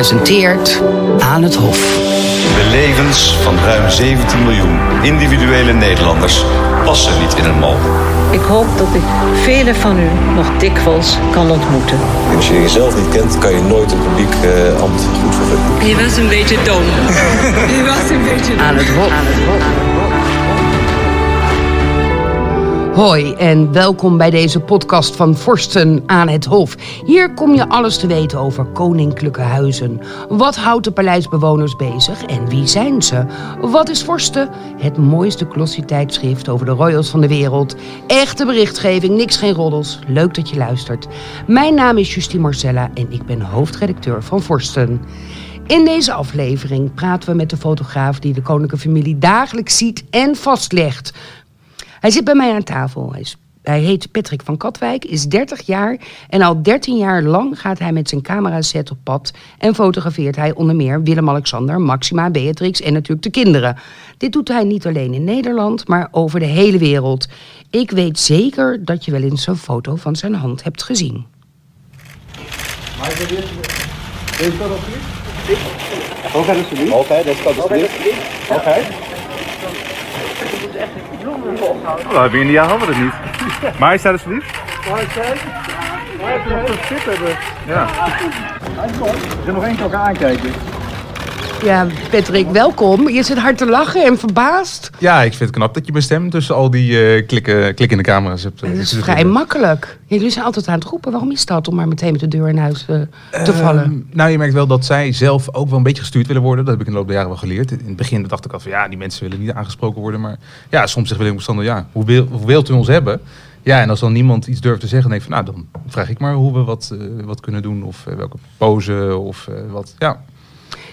presenteert Aan het Hof. De levens van ruim 17 miljoen individuele Nederlanders passen niet in een mal. Ik hoop dat ik velen van u nog dikwijls kan ontmoeten. Als je jezelf niet kent, kan je nooit een publiek uh, ambt goed vervullen. Je was een beetje dom. je was een beetje dom. Aan het Hof. Aan het Hof. Hoi en welkom bij deze podcast van Vorsten aan het Hof. Hier kom je alles te weten over koninklijke huizen. Wat houdt de paleisbewoners bezig en wie zijn ze? Wat is Vorsten? Het mooiste glossy tijdschrift over de royals van de wereld. Echte berichtgeving, niks geen roddels. Leuk dat je luistert. Mijn naam is Justine Marcella en ik ben hoofdredacteur van Vorsten. In deze aflevering praten we met de fotograaf die de koninklijke familie dagelijks ziet en vastlegt. Hij zit bij mij aan tafel. Hij, is, hij heet Patrick van Katwijk, is 30 jaar en al 13 jaar lang gaat hij met zijn cameraset op pad en fotografeert hij onder meer Willem-Alexander, Maxima, Beatrix en natuurlijk de kinderen. Dit doet hij niet alleen in Nederland, maar over de hele wereld. Ik weet zeker dat je wel eens een foto van zijn hand hebt gezien. Maar is dit... Deze kan alsjeblieft? Oké, alsjeblieft. Oké, deze kan alsjeblieft. Oké. Nou, hebben in jaar hadden we het niet. Majesteit alsjeblieft. Majesteit. Majesteit. Ja. We gaan nog één keer elkaar aankijken. Ja, Patrick, welkom. Je zit hard te lachen en verbaasd. Ja, ik vind het knap dat je mijn stem tussen al die uh, klikken, klikkende camera's hebt. Het is vrij makkelijk. Jullie zijn altijd aan het roepen. Waarom is dat om maar meteen met de deur in huis uh, te uh, vallen? Nou, je merkt wel dat zij zelf ook wel een beetje gestuurd willen worden. Dat heb ik in de loop der jaren wel geleerd. In het begin dacht ik al van ja, die mensen willen niet aangesproken worden. Maar ja, soms zegt Willem-Alexander, ja, hoe, wil, hoe wilt u ons hebben? Ja, en als dan niemand iets durft te zeggen, denk ik van nou, dan vraag ik maar hoe we wat, wat kunnen doen. Of welke pose of wat, ja.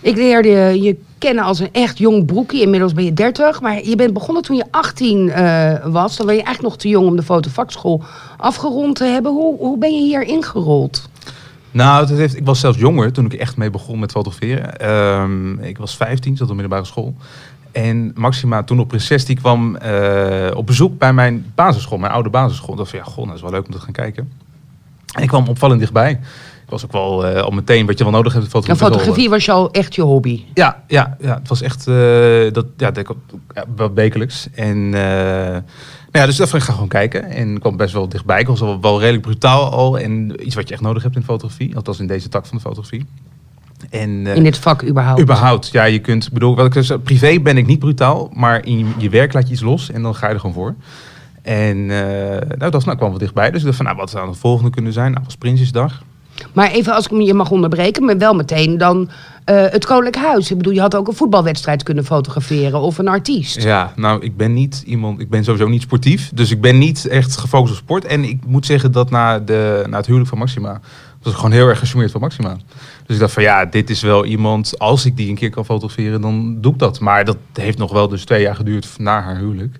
Ik leerde je kennen als een echt jong broekie. Inmiddels ben je 30. Maar je bent begonnen toen je 18 uh, was. Dan ben je eigenlijk nog te jong om de fotovakschool afgerond te hebben. Hoe, hoe ben je hier ingerold? Nou, het heeft, ik was zelfs jonger toen ik echt mee begon met fotograferen. Um, ik was 15, zat op middelbare school. En Maxima, toen nog prinses, die kwam uh, op bezoek bij mijn basisschool, mijn oude basisschool. Dacht van, ja, goh, dat is wel leuk om te gaan kijken. En ik kwam opvallend dichtbij ik was ook wel uh, al meteen wat je wel nodig hebt. Fotografie, ja, fotografie was jou echt je hobby? Ja, ja, ja het was echt uh, dat, ja, dat, ja, wel wekelijks. En uh, nou ja, dus dat ik ga gewoon kijken. En ik kwam best wel dichtbij. Ik was wel, wel redelijk brutaal al. En iets wat je echt nodig hebt in fotografie. Althans in deze tak van de fotografie. En, in dit vak überhaupt? Überhaupt, ja. Je kunt, bedoel, wat ik zeg, privé ben ik niet brutaal. Maar in je, je werk laat je iets los en dan ga je er gewoon voor. En nou, dat nou, kwam wel dichtbij. Dus ik dacht van, nou, wat zou het volgende kunnen zijn? Nou, was Prinsjesdag. Maar even als ik je mag onderbreken, maar wel meteen dan uh, het Koninklijk Huis. Ik bedoel, je had ook een voetbalwedstrijd kunnen fotograferen of een artiest. Ja, nou, ik ben niet iemand, ik ben sowieso niet sportief. Dus ik ben niet echt gefocust op sport. En ik moet zeggen dat na, de, na het huwelijk van Maxima, was ik gewoon heel erg gecharmeerd van Maxima. Dus ik dacht van ja, dit is wel iemand, als ik die een keer kan fotograferen, dan doe ik dat. Maar dat heeft nog wel dus twee jaar geduurd na haar huwelijk.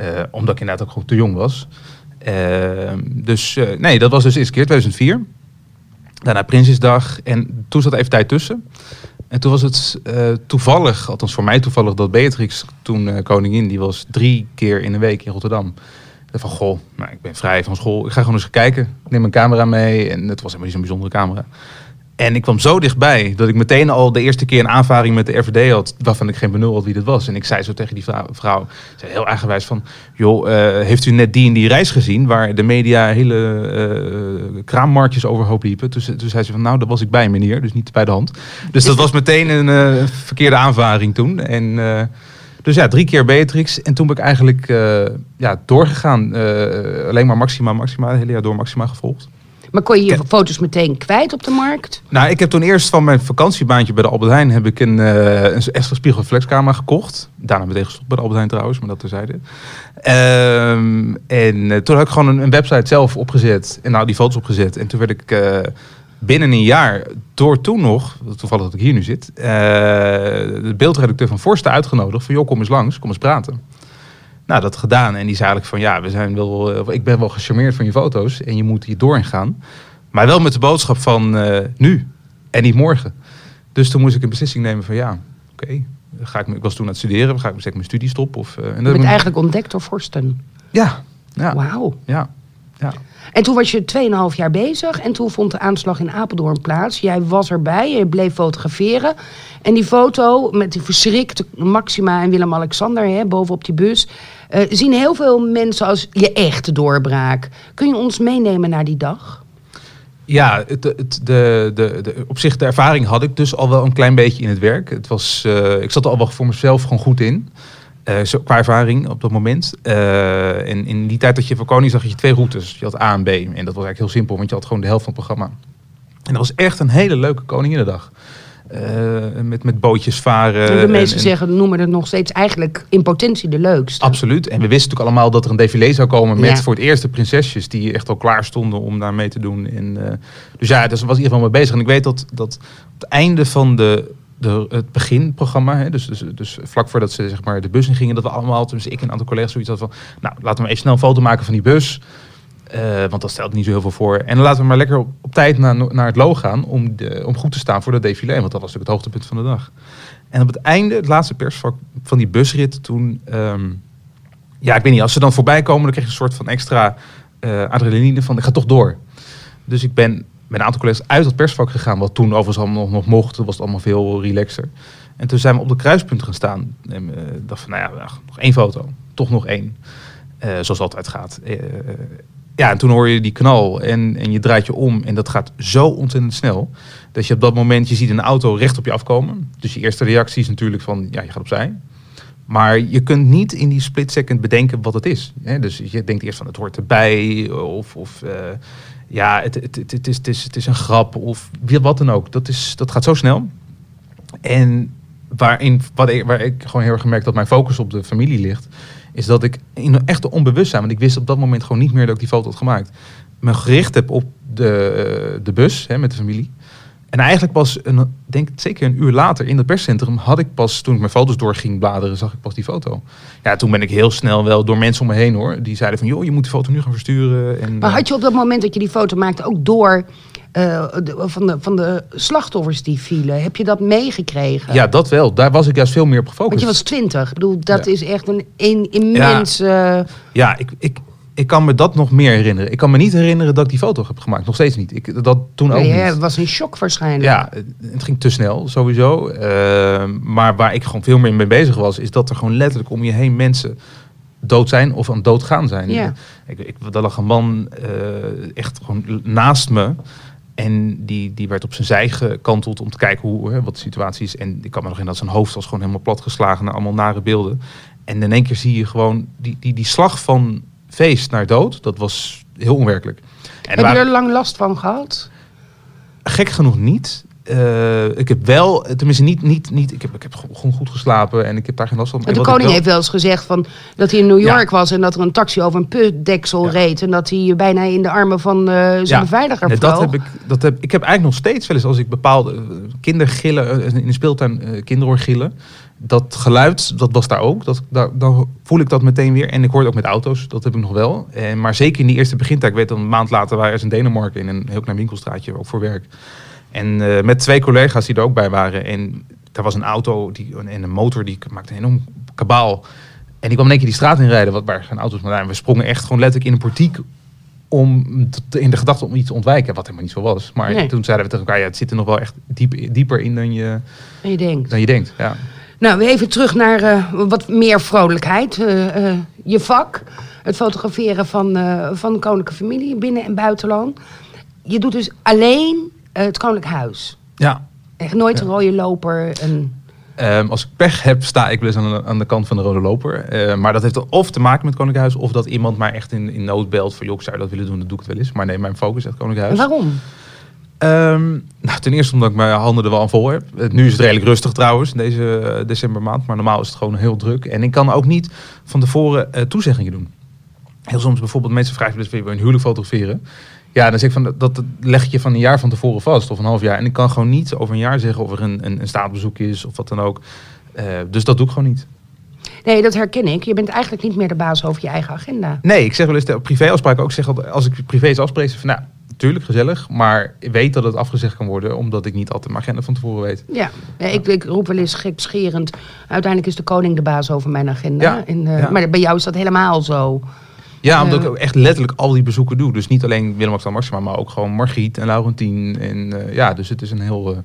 Uh, omdat ik inderdaad ook gewoon te jong was. Uh, dus nee, dat was dus de eerste keer, 2004. Daarna Prinsjesdag. En toen zat even tijd tussen. En toen was het uh, toevallig, althans voor mij toevallig, dat Beatrix toen uh, koningin, die was drie keer in een week in Rotterdam. En van, goh, nou, ik ben vrij van school. Ik ga gewoon eens kijken. Neem een camera mee. En het was helemaal niet zo'n bijzondere camera. En ik kwam zo dichtbij dat ik meteen al de eerste keer een aanvaring met de RVD had, waarvan ik geen benul had wie dat was. En ik zei zo tegen die vrouw, zei heel eigenwijs van, joh, uh, heeft u net die en die reis gezien, waar de media hele uh, kraammarktjes overhoop liepen? Toen zei ze van, nou, daar was ik bij meneer, dus niet bij de hand. Dus dat was meteen een uh, verkeerde aanvaring toen. En dus ja, drie keer Beatrix. En toen ben ik eigenlijk ja, doorgegaan. alleen maar Maxima, Maxima, het hele jaar door Maxima gevolgd. Maar kon je je foto's meteen kwijt op de markt? Nou, ik heb toen eerst van mijn vakantiebaantje bij de Albert Heijn heb ik een, uh, een extra spiegelreflexcamera gekocht. Daarna meteen gestopt bij de Albert Heijn trouwens, maar dat terzijde. Um, en uh, toen heb ik gewoon een, een, website zelf opgezet en nou die foto's opgezet. En toen werd ik uh, binnen een jaar, door toen nog, toevallig dat ik hier nu zit, de beeldredacteur van Forsten uitgenodigd van joh, kom eens langs, kom eens praten. Nou, dat gedaan. En die zei eigenlijk van ja, we zijn wel, uh, ik ben wel gecharmeerd van je foto's en je moet hier doorheen gaan. Maar wel met de boodschap van uh, nu en niet morgen. Dus toen moest ik een beslissing nemen van ja, oké. Okay, ik, ik was toen aan het studeren, ga ik zeg, mijn studie stoppen? Of, uh, en je bent eigenlijk ontdekt door Forsten. Ja. ja. Wauw. Ja. Ja. En toen was je 2,5 jaar bezig en toen vond de aanslag in Apeldoorn plaats. Jij was erbij, je bleef fotograferen. En die foto met die verschrikte Maxima en Willem-Alexander bovenop die bus... eh, zien heel veel mensen als je echte doorbraak. Kun je ons meenemen naar die dag? Ja, het, het, de, de, de, op zich de ervaring had ik dus al wel een klein beetje in het werk. Het was, eh, ik zat er al wel voor mezelf gewoon goed in. Eh, zo, qua ervaring op dat moment. Eh, en in die tijd dat je voor koning zag je twee routes. Je had A en B. En dat was eigenlijk heel simpel, want je had gewoon de helft van het programma. En dat was echt een hele leuke Koninginnedag. Eh met, met bootjes varen. de en- meesten en- zeggen, noemen het nog steeds eigenlijk in potentie de leukste. Absoluut. En we wisten natuurlijk allemaal dat er een défilé zou komen met Ja. voor het eerst de prinsesjes die echt al klaar stonden om daar mee te doen. En, dus ja, dus was in ieder geval mee bezig. En ik weet dat, dat het einde van de, het beginprogramma, hè, dus, dus, dus vlak voordat ze zeg maar, de bus in gingen, dat we allemaal, dus ik en een aantal collega's zoiets hadden van, nou laten we even snel een foto maken van die bus. Eh, want dat stelt niet zo heel veel voor. En laten we maar lekker op, op tijd naar, naar het loog gaan om, de, om goed te staan voor dat défilé. Want dat was natuurlijk het hoogtepunt van de dag. En op het einde, het laatste persvak van die busrit, toen... ehm, ja, ik weet niet, als ze dan voorbij komen, dan krijg je een soort van extra eh, adrenaline van, ik ga toch door. Dus ik ben met een aantal collega's uit het persvak gegaan, wat toen overigens allemaal nog, nog mocht. Was het allemaal veel relaxer. En toen zijn we op de kruispunt gaan staan. En eh, dacht van, nou ja, nog één foto. Toch nog één. Eh, zoals altijd gaat. Eh, ja, en toen hoor je die knal en, en je draait je om. En dat gaat zo ontzettend snel. Dat je op dat moment, je ziet een auto recht op je afkomen. Dus je eerste reactie is natuurlijk van, ja, je gaat opzij. Maar je kunt niet in die split second bedenken wat het is. Dus je denkt eerst van het hoort erbij. Of, of ja, het, het, het, is, het, is, het is een grap. Of wat dan ook. Dat, is, dat gaat zo snel. En waarin, wat ik, waar ik gewoon heel erg gemerkt dat mijn focus op de familie ligt. Is dat ik in een echte onbewustzijn. Want ik wist op dat moment gewoon niet meer dat ik die foto had gemaakt. Me gericht heb op de, de bus hè, met de familie. En eigenlijk pas, een, denk zeker een uur later in het perscentrum had ik pas, toen ik mijn foto's door ging bladeren, zag ik pas die foto. Ja, toen ben ik heel snel wel door mensen om me heen hoor. Die zeiden van, joh, je moet die foto nu gaan versturen. En, Maar eh, had je op dat moment dat je die foto maakte ook door eh, de- van, de, van de slachtoffers die vielen? Heb je dat meegekregen? ja, dat wel. Daar was ik juist veel meer op gefocust. Want je was twintig. Ik bedoel, dat Ja. is echt een, een immens... eh, Ja, ik, ik, ik kan me dat nog meer herinneren. Ik kan me niet herinneren dat ik die foto heb gemaakt. Nog steeds niet. Ik, dat toen ook niet. het was een shock waarschijnlijk. Ja, het, ging te snel sowieso. Eh, maar waar ik gewoon veel meer mee bezig was, is dat er gewoon letterlijk om je heen mensen dood zijn of aan dood gaan zijn. Ja. Ik, ik, er lag een man eh, echt gewoon naast me. En die, die werd op zijn zij gekanteld om te kijken hoe, hè, wat de situatie is. En ik kan me nog in dat zijn hoofd was gewoon helemaal platgeslagen naar allemaal nare beelden. En in één keer zie je gewoon die, die, die slag van feest naar dood. Dat was heel onwerkelijk. En Heb je er lang last van gehad? gek genoeg niet. Eh, ik heb wel, tenminste niet, niet, niet ik, heb, ik heb gewoon goed geslapen en ik heb daar geen last van. Want de koning wel- heeft wel eens gezegd van, dat hij in New Ja. York was... en dat er een taxi over een putdeksel Ja. reed... en dat hij bijna in de armen van eh, zijn Ja. beveiliger Nee, dat heb ik, dat heb, ik heb eigenlijk nog steeds wel eens als ik bepaalde eh, kindergillen, in de speeltuin eh kinderoorgillen, dat geluid, dat was daar ook. Dat, daar, dan voel ik dat meteen weer. En ik hoor het ook met auto's, dat heb ik nog wel. En, maar zeker in die eerste begintijd, ik weet dat een maand later waren ze in Denemarken in een heel klein winkelstraatje, ook voor werk. En eh, met twee collega's die er ook bij waren. En daar was een auto die, en een motor die maakte een enorm kabaal. En die kwam in één keer die straat inrijden, wat waar geen auto's maar waren. We sprongen echt gewoon letterlijk in een portiek om te- in de gedachte om iets te ontwijken, wat helemaal niet zo was. Maar Nee. toen zeiden we tegen elkaar, ja, het zit er nog wel echt diep, dieper in dan je, En je denkt. dan je denkt. Ja. Nou, even terug naar eh, wat meer vrolijkheid. Eh, eh, je vak, het fotograferen van, van de koninklijke familie binnen- en buitenland. Je doet dus alleen het koninklijk huis. ja. Echt nooit Ja. een rode loper. Een... Ehm, als ik pech heb, sta ik wel eens aan de, aan de kant van de rode loper. Eh, maar dat heeft of te maken met Koninklijk Huis... of dat iemand maar echt in, in nood belt van... joh, ik zou je dat willen doen, dan doe ik het wel eens. Maar nee, mijn focus is echt Koninklijk En Huis. waarom? Ehm, nou, ten eerste omdat ik mijn handen er wel aan vol heb. Nu is het redelijk rustig trouwens, in deze eh, decembermaand. Maar normaal is het gewoon heel druk. En ik kan ook niet van tevoren eh, toezeggingen doen. Heel soms bijvoorbeeld mensen vragen dus je een huwelijk fotograferen? Ja, dan zeg ik van dat, leg je van een jaar van tevoren vast of een half jaar. En ik kan gewoon niet over een jaar zeggen of er een, een, een staatsbezoek is of wat dan ook. Eh, dus dat doe ik gewoon niet. Nee, dat herken ik. Je bent eigenlijk niet meer de baas over je eigen agenda. Nee, ik zeg wel eens de privéafspraken ook. Zeg als ik privé afspreek, van nou, natuurlijk gezellig. Maar ik weet dat het afgezegd kan worden, omdat ik niet altijd mijn agenda van tevoren weet. Ja, ja, ik, ik roep wel eens gekscherend. Uiteindelijk is de koning de baas over mijn agenda. Ja, En, eh. Maar bij jou is dat helemaal zo. Ja, omdat Eh, ik ook echt letterlijk al die bezoeken doe. Dus niet alleen Willem-Alexander Maxima, maar ook gewoon Margriet en Laurentien. En eh, ja, dus het is een heel...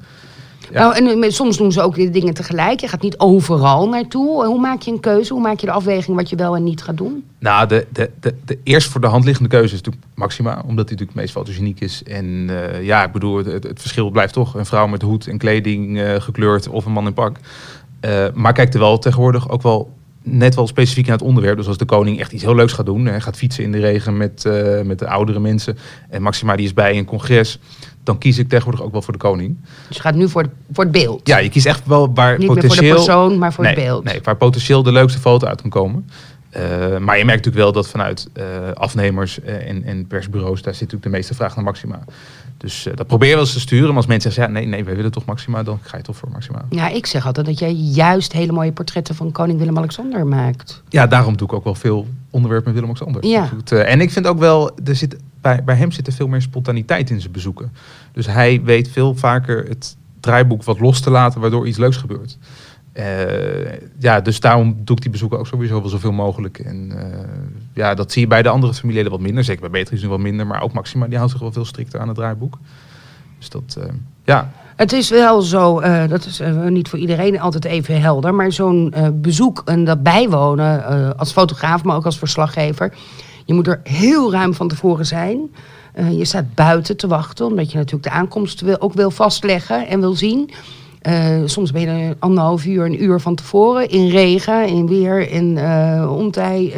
Nou, en eh, soms doen ze ook dingen tegelijk. Je gaat niet overal naartoe. Hoe maak je een keuze? Hoe maak je de afweging wat je wel en niet gaat doen? Nou, de, de, de, de eerst voor de hand liggende keuze is natuurlijk Maxima. Omdat hij natuurlijk het meest fotogeniek is. En eh, ja, ik bedoel, het, verschil blijft toch. Een vrouw met hoed en kleding eh, gekleurd of een man in pak. Eh, maar kijkt er wel tegenwoordig ook wel net wel specifiek naar het onderwerp. Dus als de koning echt iets heel leuks gaat doen. Hij gaat fietsen in de regen met, eh, met de oudere mensen. En Maxima die is bij een congres. Dan kies ik tegenwoordig ook wel voor de koning. Dus je gaat nu voor, het- voor het beeld. Ja, je kiest echt wel waar niet meer voor de potentieel... persoon, maar voor nee, het beeld. Nee, waar potentieel de leukste foto uit kan komen. Eh, maar je merkt natuurlijk wel dat vanuit eh, afnemers eh, en, en persbureaus, daar zit natuurlijk de meeste vraag naar Maxima. Dus dat proberen we wel eens te sturen. Maar als mensen zeggen, ja, nee, nee, wij willen toch Maxima, dan ga je toch voor Maxima. Ja, ik zeg altijd dat jij juist hele mooie portretten van koning Willem-Alexander maakt. Ja, daarom doe ik ook wel veel onderwerpen met Willem-Alexander. Ja. En ik vind ook wel, er zit, bij, bij hem zit er veel meer spontaniteit in zijn bezoeken. Dus hij weet veel vaker het draaiboek wat los te laten, waardoor iets leuks gebeurt. Eh, ja, dus daarom doe ik die bezoeken ook sowieso wel zoveel mogelijk. En eh, ja, dat zie je bij de andere familieleden wat minder. Zeker bij Beatrice nu wat minder, maar ook Maxima, die houdt zich wel veel strikter aan het draaiboek. Dus dat, eh, ja, Het is wel zo, dat is niet voor iedereen altijd even helder, maar zo'n bezoek en dat bijwonen als fotograaf, maar ook als verslaggever, je moet er heel ruim van tevoren zijn. Eh, je staat buiten te wachten, omdat je natuurlijk de aankomst wil, ook wil vastleggen en wil zien. Eh, soms ben je er anderhalf uur, een uur van tevoren in regen, in weer, in eh ontij.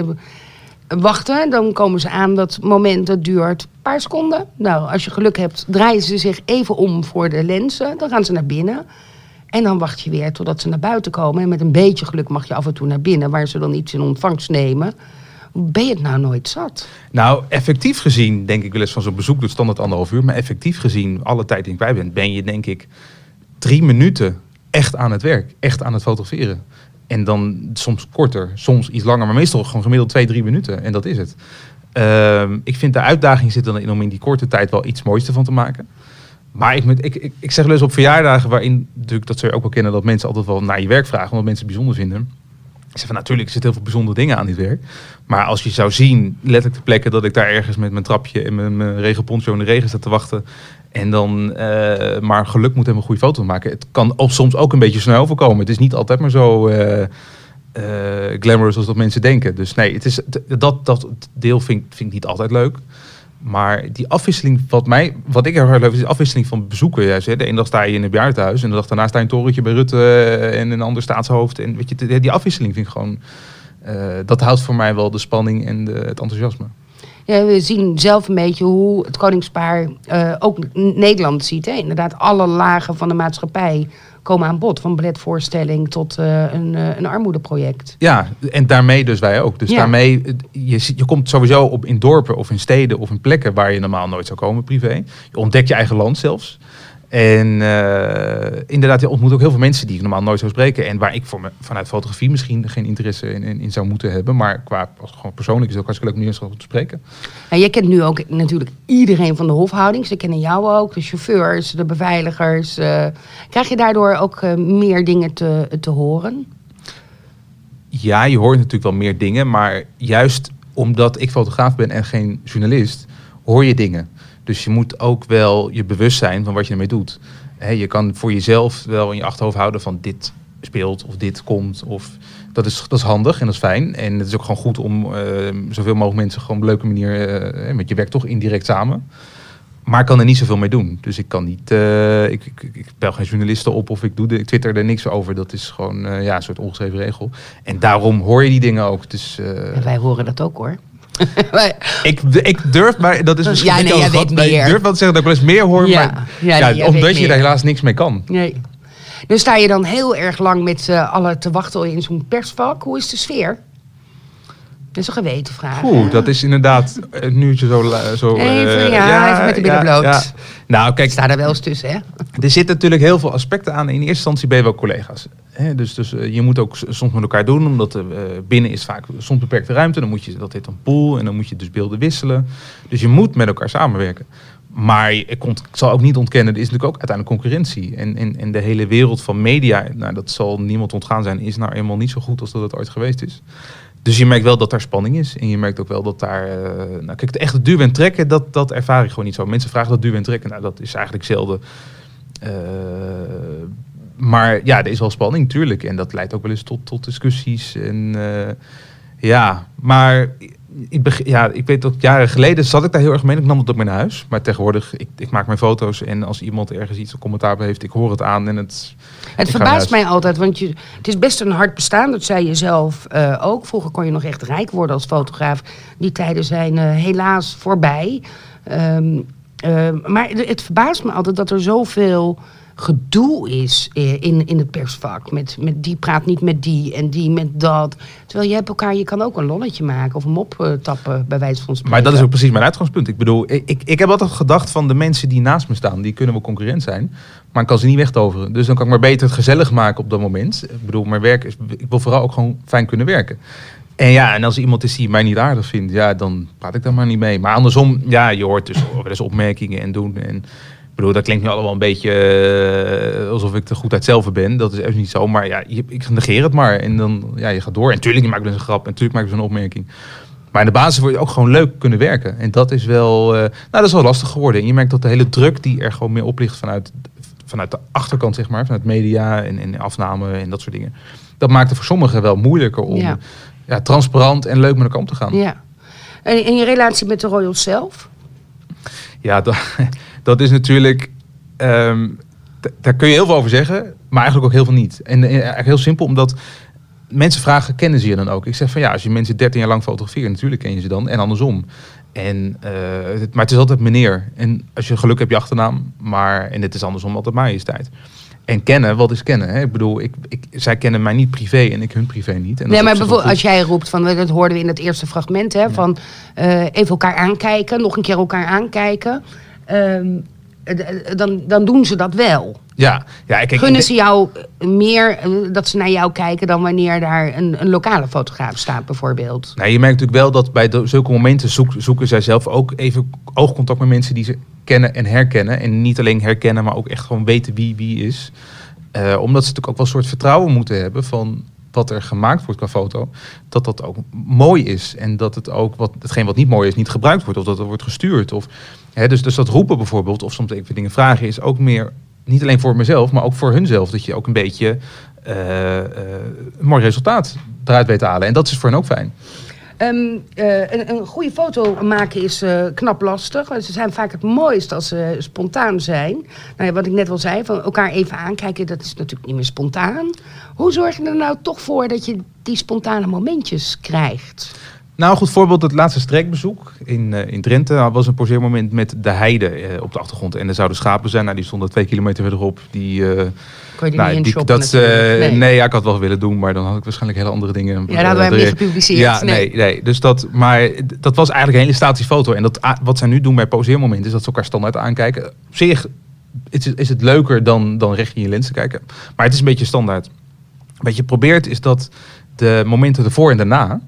wachten. Dan komen ze aan. Dat moment dat duurt een paar seconden. Nou, als je geluk hebt, draaien ze zich even om voor de lenzen. Dan gaan ze naar binnen. En dan wacht je weer totdat ze naar buiten komen. En met een beetje geluk mag je af en toe naar binnen, waar ze dan iets in ontvangst nemen. Ben je het nou nooit zat? Nou, effectief gezien, denk ik wel eens van zo'n bezoek, doet standaard anderhalf uur. Maar effectief gezien, alle tijd die ik bij ben, ben je denk ik drie minuten echt aan het werk. Echt aan het fotograferen. En dan soms korter, soms iets langer, maar meestal gewoon gemiddeld twee, drie minuten. En dat is het. Ehm, ik vind de uitdaging zit dan in om in die korte tijd wel iets moois ervan te maken. Maar ik, ik, ik, ik zeg wel eens op verjaardagen waarin, natuurlijk, dat je ook wel kennen, dat mensen altijd wel naar je werk vragen, omdat mensen het bijzonder vinden. Ik van natuurlijk, er zitten heel veel bijzondere dingen aan dit werk. Maar als je zou zien, letterlijk de plekken dat ik daar ergens met mijn trapje en mijn, mijn regenponcho in de regen sta te wachten. En dan eh, maar geluk moet hebben een goede foto maken. Het kan ook soms ook een beetje snel overkomen. Het is niet altijd maar zo eh, eh, glamorous als dat mensen denken. Dus nee, het is, dat, dat deel vind, vind ik niet altijd leuk. Maar die afwisseling, wat, mij, wat ik erg leuk is de afwisseling van bezoeken. Juist. De ene dag sta je in het bejaardenhuis en de dag daarna sta je in een torentje bij Rutte eh, en een ander staatshoofd. En weet je, die afwisseling vind ik gewoon, eh, dat houdt voor mij wel de spanning en de, het enthousiasme. Ja, we zien zelf een beetje hoe het koningspaar eh, ook Nederland ziet. Hè? Inderdaad, alle lagen van de maatschappij komen aan bod. Van balletvoorstelling tot eh, een, eh, een armoedeproject. Ja, en daarmee dus wij ook. Dus Ja. daarmee, eh, je, je komt sowieso op in dorpen of in steden of in plekken waar je normaal nooit zou komen privé. Je ontdekt je eigen land zelfs. En eh, inderdaad, je ontmoet ook heel veel mensen die ik normaal nooit zou spreken. En waar ik voor me, vanuit fotografie misschien geen interesse in, in, in zou moeten hebben. Maar qua als gewoon persoonlijk is het ook hartstikke leuk om eens te spreken. Nou, jij kent nu ook natuurlijk iedereen van de hofhouding. Ze kennen jou ook, de chauffeurs, de beveiligers. eh. krijg je daardoor ook eh, meer dingen te, te horen? Ja, je hoort natuurlijk wel meer dingen. Maar juist omdat ik fotograaf ben en geen journalist, hoor je dingen. Dus je moet ook wel je bewust zijn van wat je ermee doet. Je kan voor jezelf wel in je achterhoofd houden van dit speelt of dit komt. Of, dat, is, dat is handig en dat is fijn. En het is ook gewoon goed om eh, zoveel mogelijk mensen gewoon op een leuke manier... eh, met je werkt toch indirect samen. Maar ik kan er niet zoveel mee doen. Dus ik kan niet. eh, ik, ik, ik bel geen journalisten op of ik, doe de, ik twitter er niks over. Dat is gewoon ja, een soort ongeschreven regel. En daarom hoor je die dingen ook. Dus wij horen dat ook hoor. Ik, ik durf, maar dat is misschien Ja, nee, jij weet meer. Ik durf wel te zeggen dat ik wel eens meer hoor. Ja, maar ja, nee, omdat je daar helaas niks mee kan. nee. Dan sta je dan heel erg lang met z'n allen te wachten in zo'n persvak. Hoe is de sfeer? Is een geweten vraag. Oeh, dat is inderdaad een uurtje zo. zo Even, eh, ja, even met de billen. Nou, Ik kijk, sta daar wel eens tussen, hè? Er zitten natuurlijk heel veel aspecten aan. In eerste instantie ben je wel collega's. Hè? Dus, dus eh, je moet ook soms met elkaar doen, omdat er, eh, binnen is vaak soms beperkte ruimte. Dan moet je, dat heet een pool, en dan moet je dus beelden wisselen. Dus je moet met elkaar samenwerken. Maar ik, zal ook niet ontkennen, er is natuurlijk ook uiteindelijk concurrentie. En, en, en de hele wereld van media, nou, dat zal niemand ontgaan zijn, is nou eenmaal niet zo goed als dat het ooit geweest is. Dus je merkt wel dat daar spanning is. En je merkt ook wel dat daar... eh, nou kijk, het echte duwen en trekken, dat, dat ervaar ik gewoon niet zo. Mensen vragen dat duwen en trekken. Nou, dat is eigenlijk zelden. Eh, maar ja, er is wel spanning, tuurlijk. En dat leidt ook wel eens tot, tot discussies. En eh, ja, maar ik, ja, ik weet dat jaren geleden zat ik daar heel erg mee. Ik nam het op mijn huis. Maar tegenwoordig, ik, ik maak mijn foto's. En als iemand ergens iets een commentaar heeft, ik hoor het aan. En het, Het verbaast mij altijd, want je, het is best een hard bestaan. Dat zei je zelf eh, ook. Vroeger kon je nog echt rijk worden als fotograaf. Die tijden zijn eh, helaas voorbij. Ehm, eh, maar het het verbaast me altijd dat er zoveel gedoe is eh, in, in het persvak. Met, met die praat niet met die en die met dat. Terwijl je hebt elkaar, je kan ook een lolletje maken of hem optappen, bij wijze van spreken. Maar dat is ook precies mijn uitgangspunt. Ik bedoel, ik, ik, heb altijd gedacht van de mensen die naast me staan, die kunnen wel concurrent zijn. Maar ik kan ze niet wegtoveren. Dus dan kan ik maar beter het gezellig maken op dat moment. Ik bedoel, mijn werk is, ik wil vooral ook gewoon fijn kunnen werken. En ja, en als iemand is die mij niet aardig vindt, ja, dan praat ik daar maar niet mee. Maar andersom, ja, je hoort dus wel eens opmerkingen en doen. En bedoel, dat klinkt nu allemaal een beetje eh, alsof ik de goedheid zelf ben. Dat is echt niet zo. Maar ja, je, ik negeer het maar. En dan, ja, je gaat door. En natuurlijk maak ik dus een grap. En natuurlijk maak dus een opmerking. Maar in de basis wil je ook gewoon leuk kunnen werken. En dat is wel, eh, nou, dat is wel lastig geworden. En je merkt dat de hele druk die er gewoon meer op ligt vanuit, vanuit de achterkant, zeg maar, vanuit media en, en afname en dat soort dingen. Dat maakt het voor sommigen wel moeilijker om Ja. ja. transparant en leuk met elkaar om te gaan. Ja. En in je relatie met de Royals zelf? Ja, dat, dat is natuurlijk. ehm, daar kun je heel veel over zeggen, maar eigenlijk ook heel veel niet. En, eh, eigenlijk heel simpel, omdat mensen vragen: kennen ze je dan ook? Ik zeg van ja, als je mensen 13 jaar lang fotografeert, natuurlijk ken je ze dan. En andersom. En, eh, maar het is altijd meneer. En als je geluk hebt, je achternaam. Maar, en het is andersom altijd majesteit. En kennen, wat is kennen? Hè? Ik bedoel, ik, ik, zij kennen mij niet privé en ik hun privé niet. En Nee, maar bijvoorbeeld als jij roept van, dat hoorden we in het eerste fragment, hè, van eh, even elkaar aankijken, nog een keer elkaar aankijken, ehm, eh, dan, dan doen ze dat wel. Ja, ja kijk, Gunnen ze jou meer eh, dat ze naar jou kijken dan wanneer daar een, een lokale fotograaf staat, bijvoorbeeld? Nou, je merkt natuurlijk wel dat bij de- zulke momenten zoek- zoeken zij zelf ook even oogcontact met mensen die ze kennen en herkennen. En niet alleen herkennen, maar ook echt gewoon weten wie wie is. Eh, omdat ze natuurlijk ook wel een soort vertrouwen moeten hebben van wat er gemaakt wordt qua foto. Dat dat ook mooi is. En dat het ook, wat, hetgeen wat niet mooi is, niet gebruikt wordt. Of dat er wordt gestuurd. Of, hè, dus, dus dat roepen bijvoorbeeld, of soms even dingen vragen, is ook meer, niet alleen voor mezelf, maar ook voor hunzelf. Dat je ook een beetje eh, eh, een mooi resultaat eruit weet te halen. En dat is voor hen ook fijn. Ehm, eh, een, een goede foto maken is eh, knap lastig. Ze zijn vaak het mooist als ze spontaan zijn. Nou wat ik net al zei, van elkaar even aankijken, dat is natuurlijk niet meer spontaan. Hoe zorg je er nou toch voor dat je die spontane momentjes krijgt? Nou, goed voorbeeld, het laatste streekbezoek in, eh, in Drenthe was een poseermoment met de heide op de achtergrond. En er zouden schapen zijn, nou, die stonden twee kilometer verderop. Die, Kon je nou, niet die- shoppen dat, eh, nee. ja, ik had wel willen doen, maar dan had ik waarschijnlijk hele andere dingen. Ja, dat hadden wij hem niet gepubliceerd. Ja, Nee. nee, nee. Dus dat, maar dat was eigenlijk een hele statische foto. En dat, a- wat zij nu doen bij poseermomenten, is dat ze elkaar standaard aankijken. Op zich is, het- is het leuker dan, dan recht in je lens te kijken. Maar het is een beetje standaard. Wat je probeert is dat de momenten ervoor en daarna,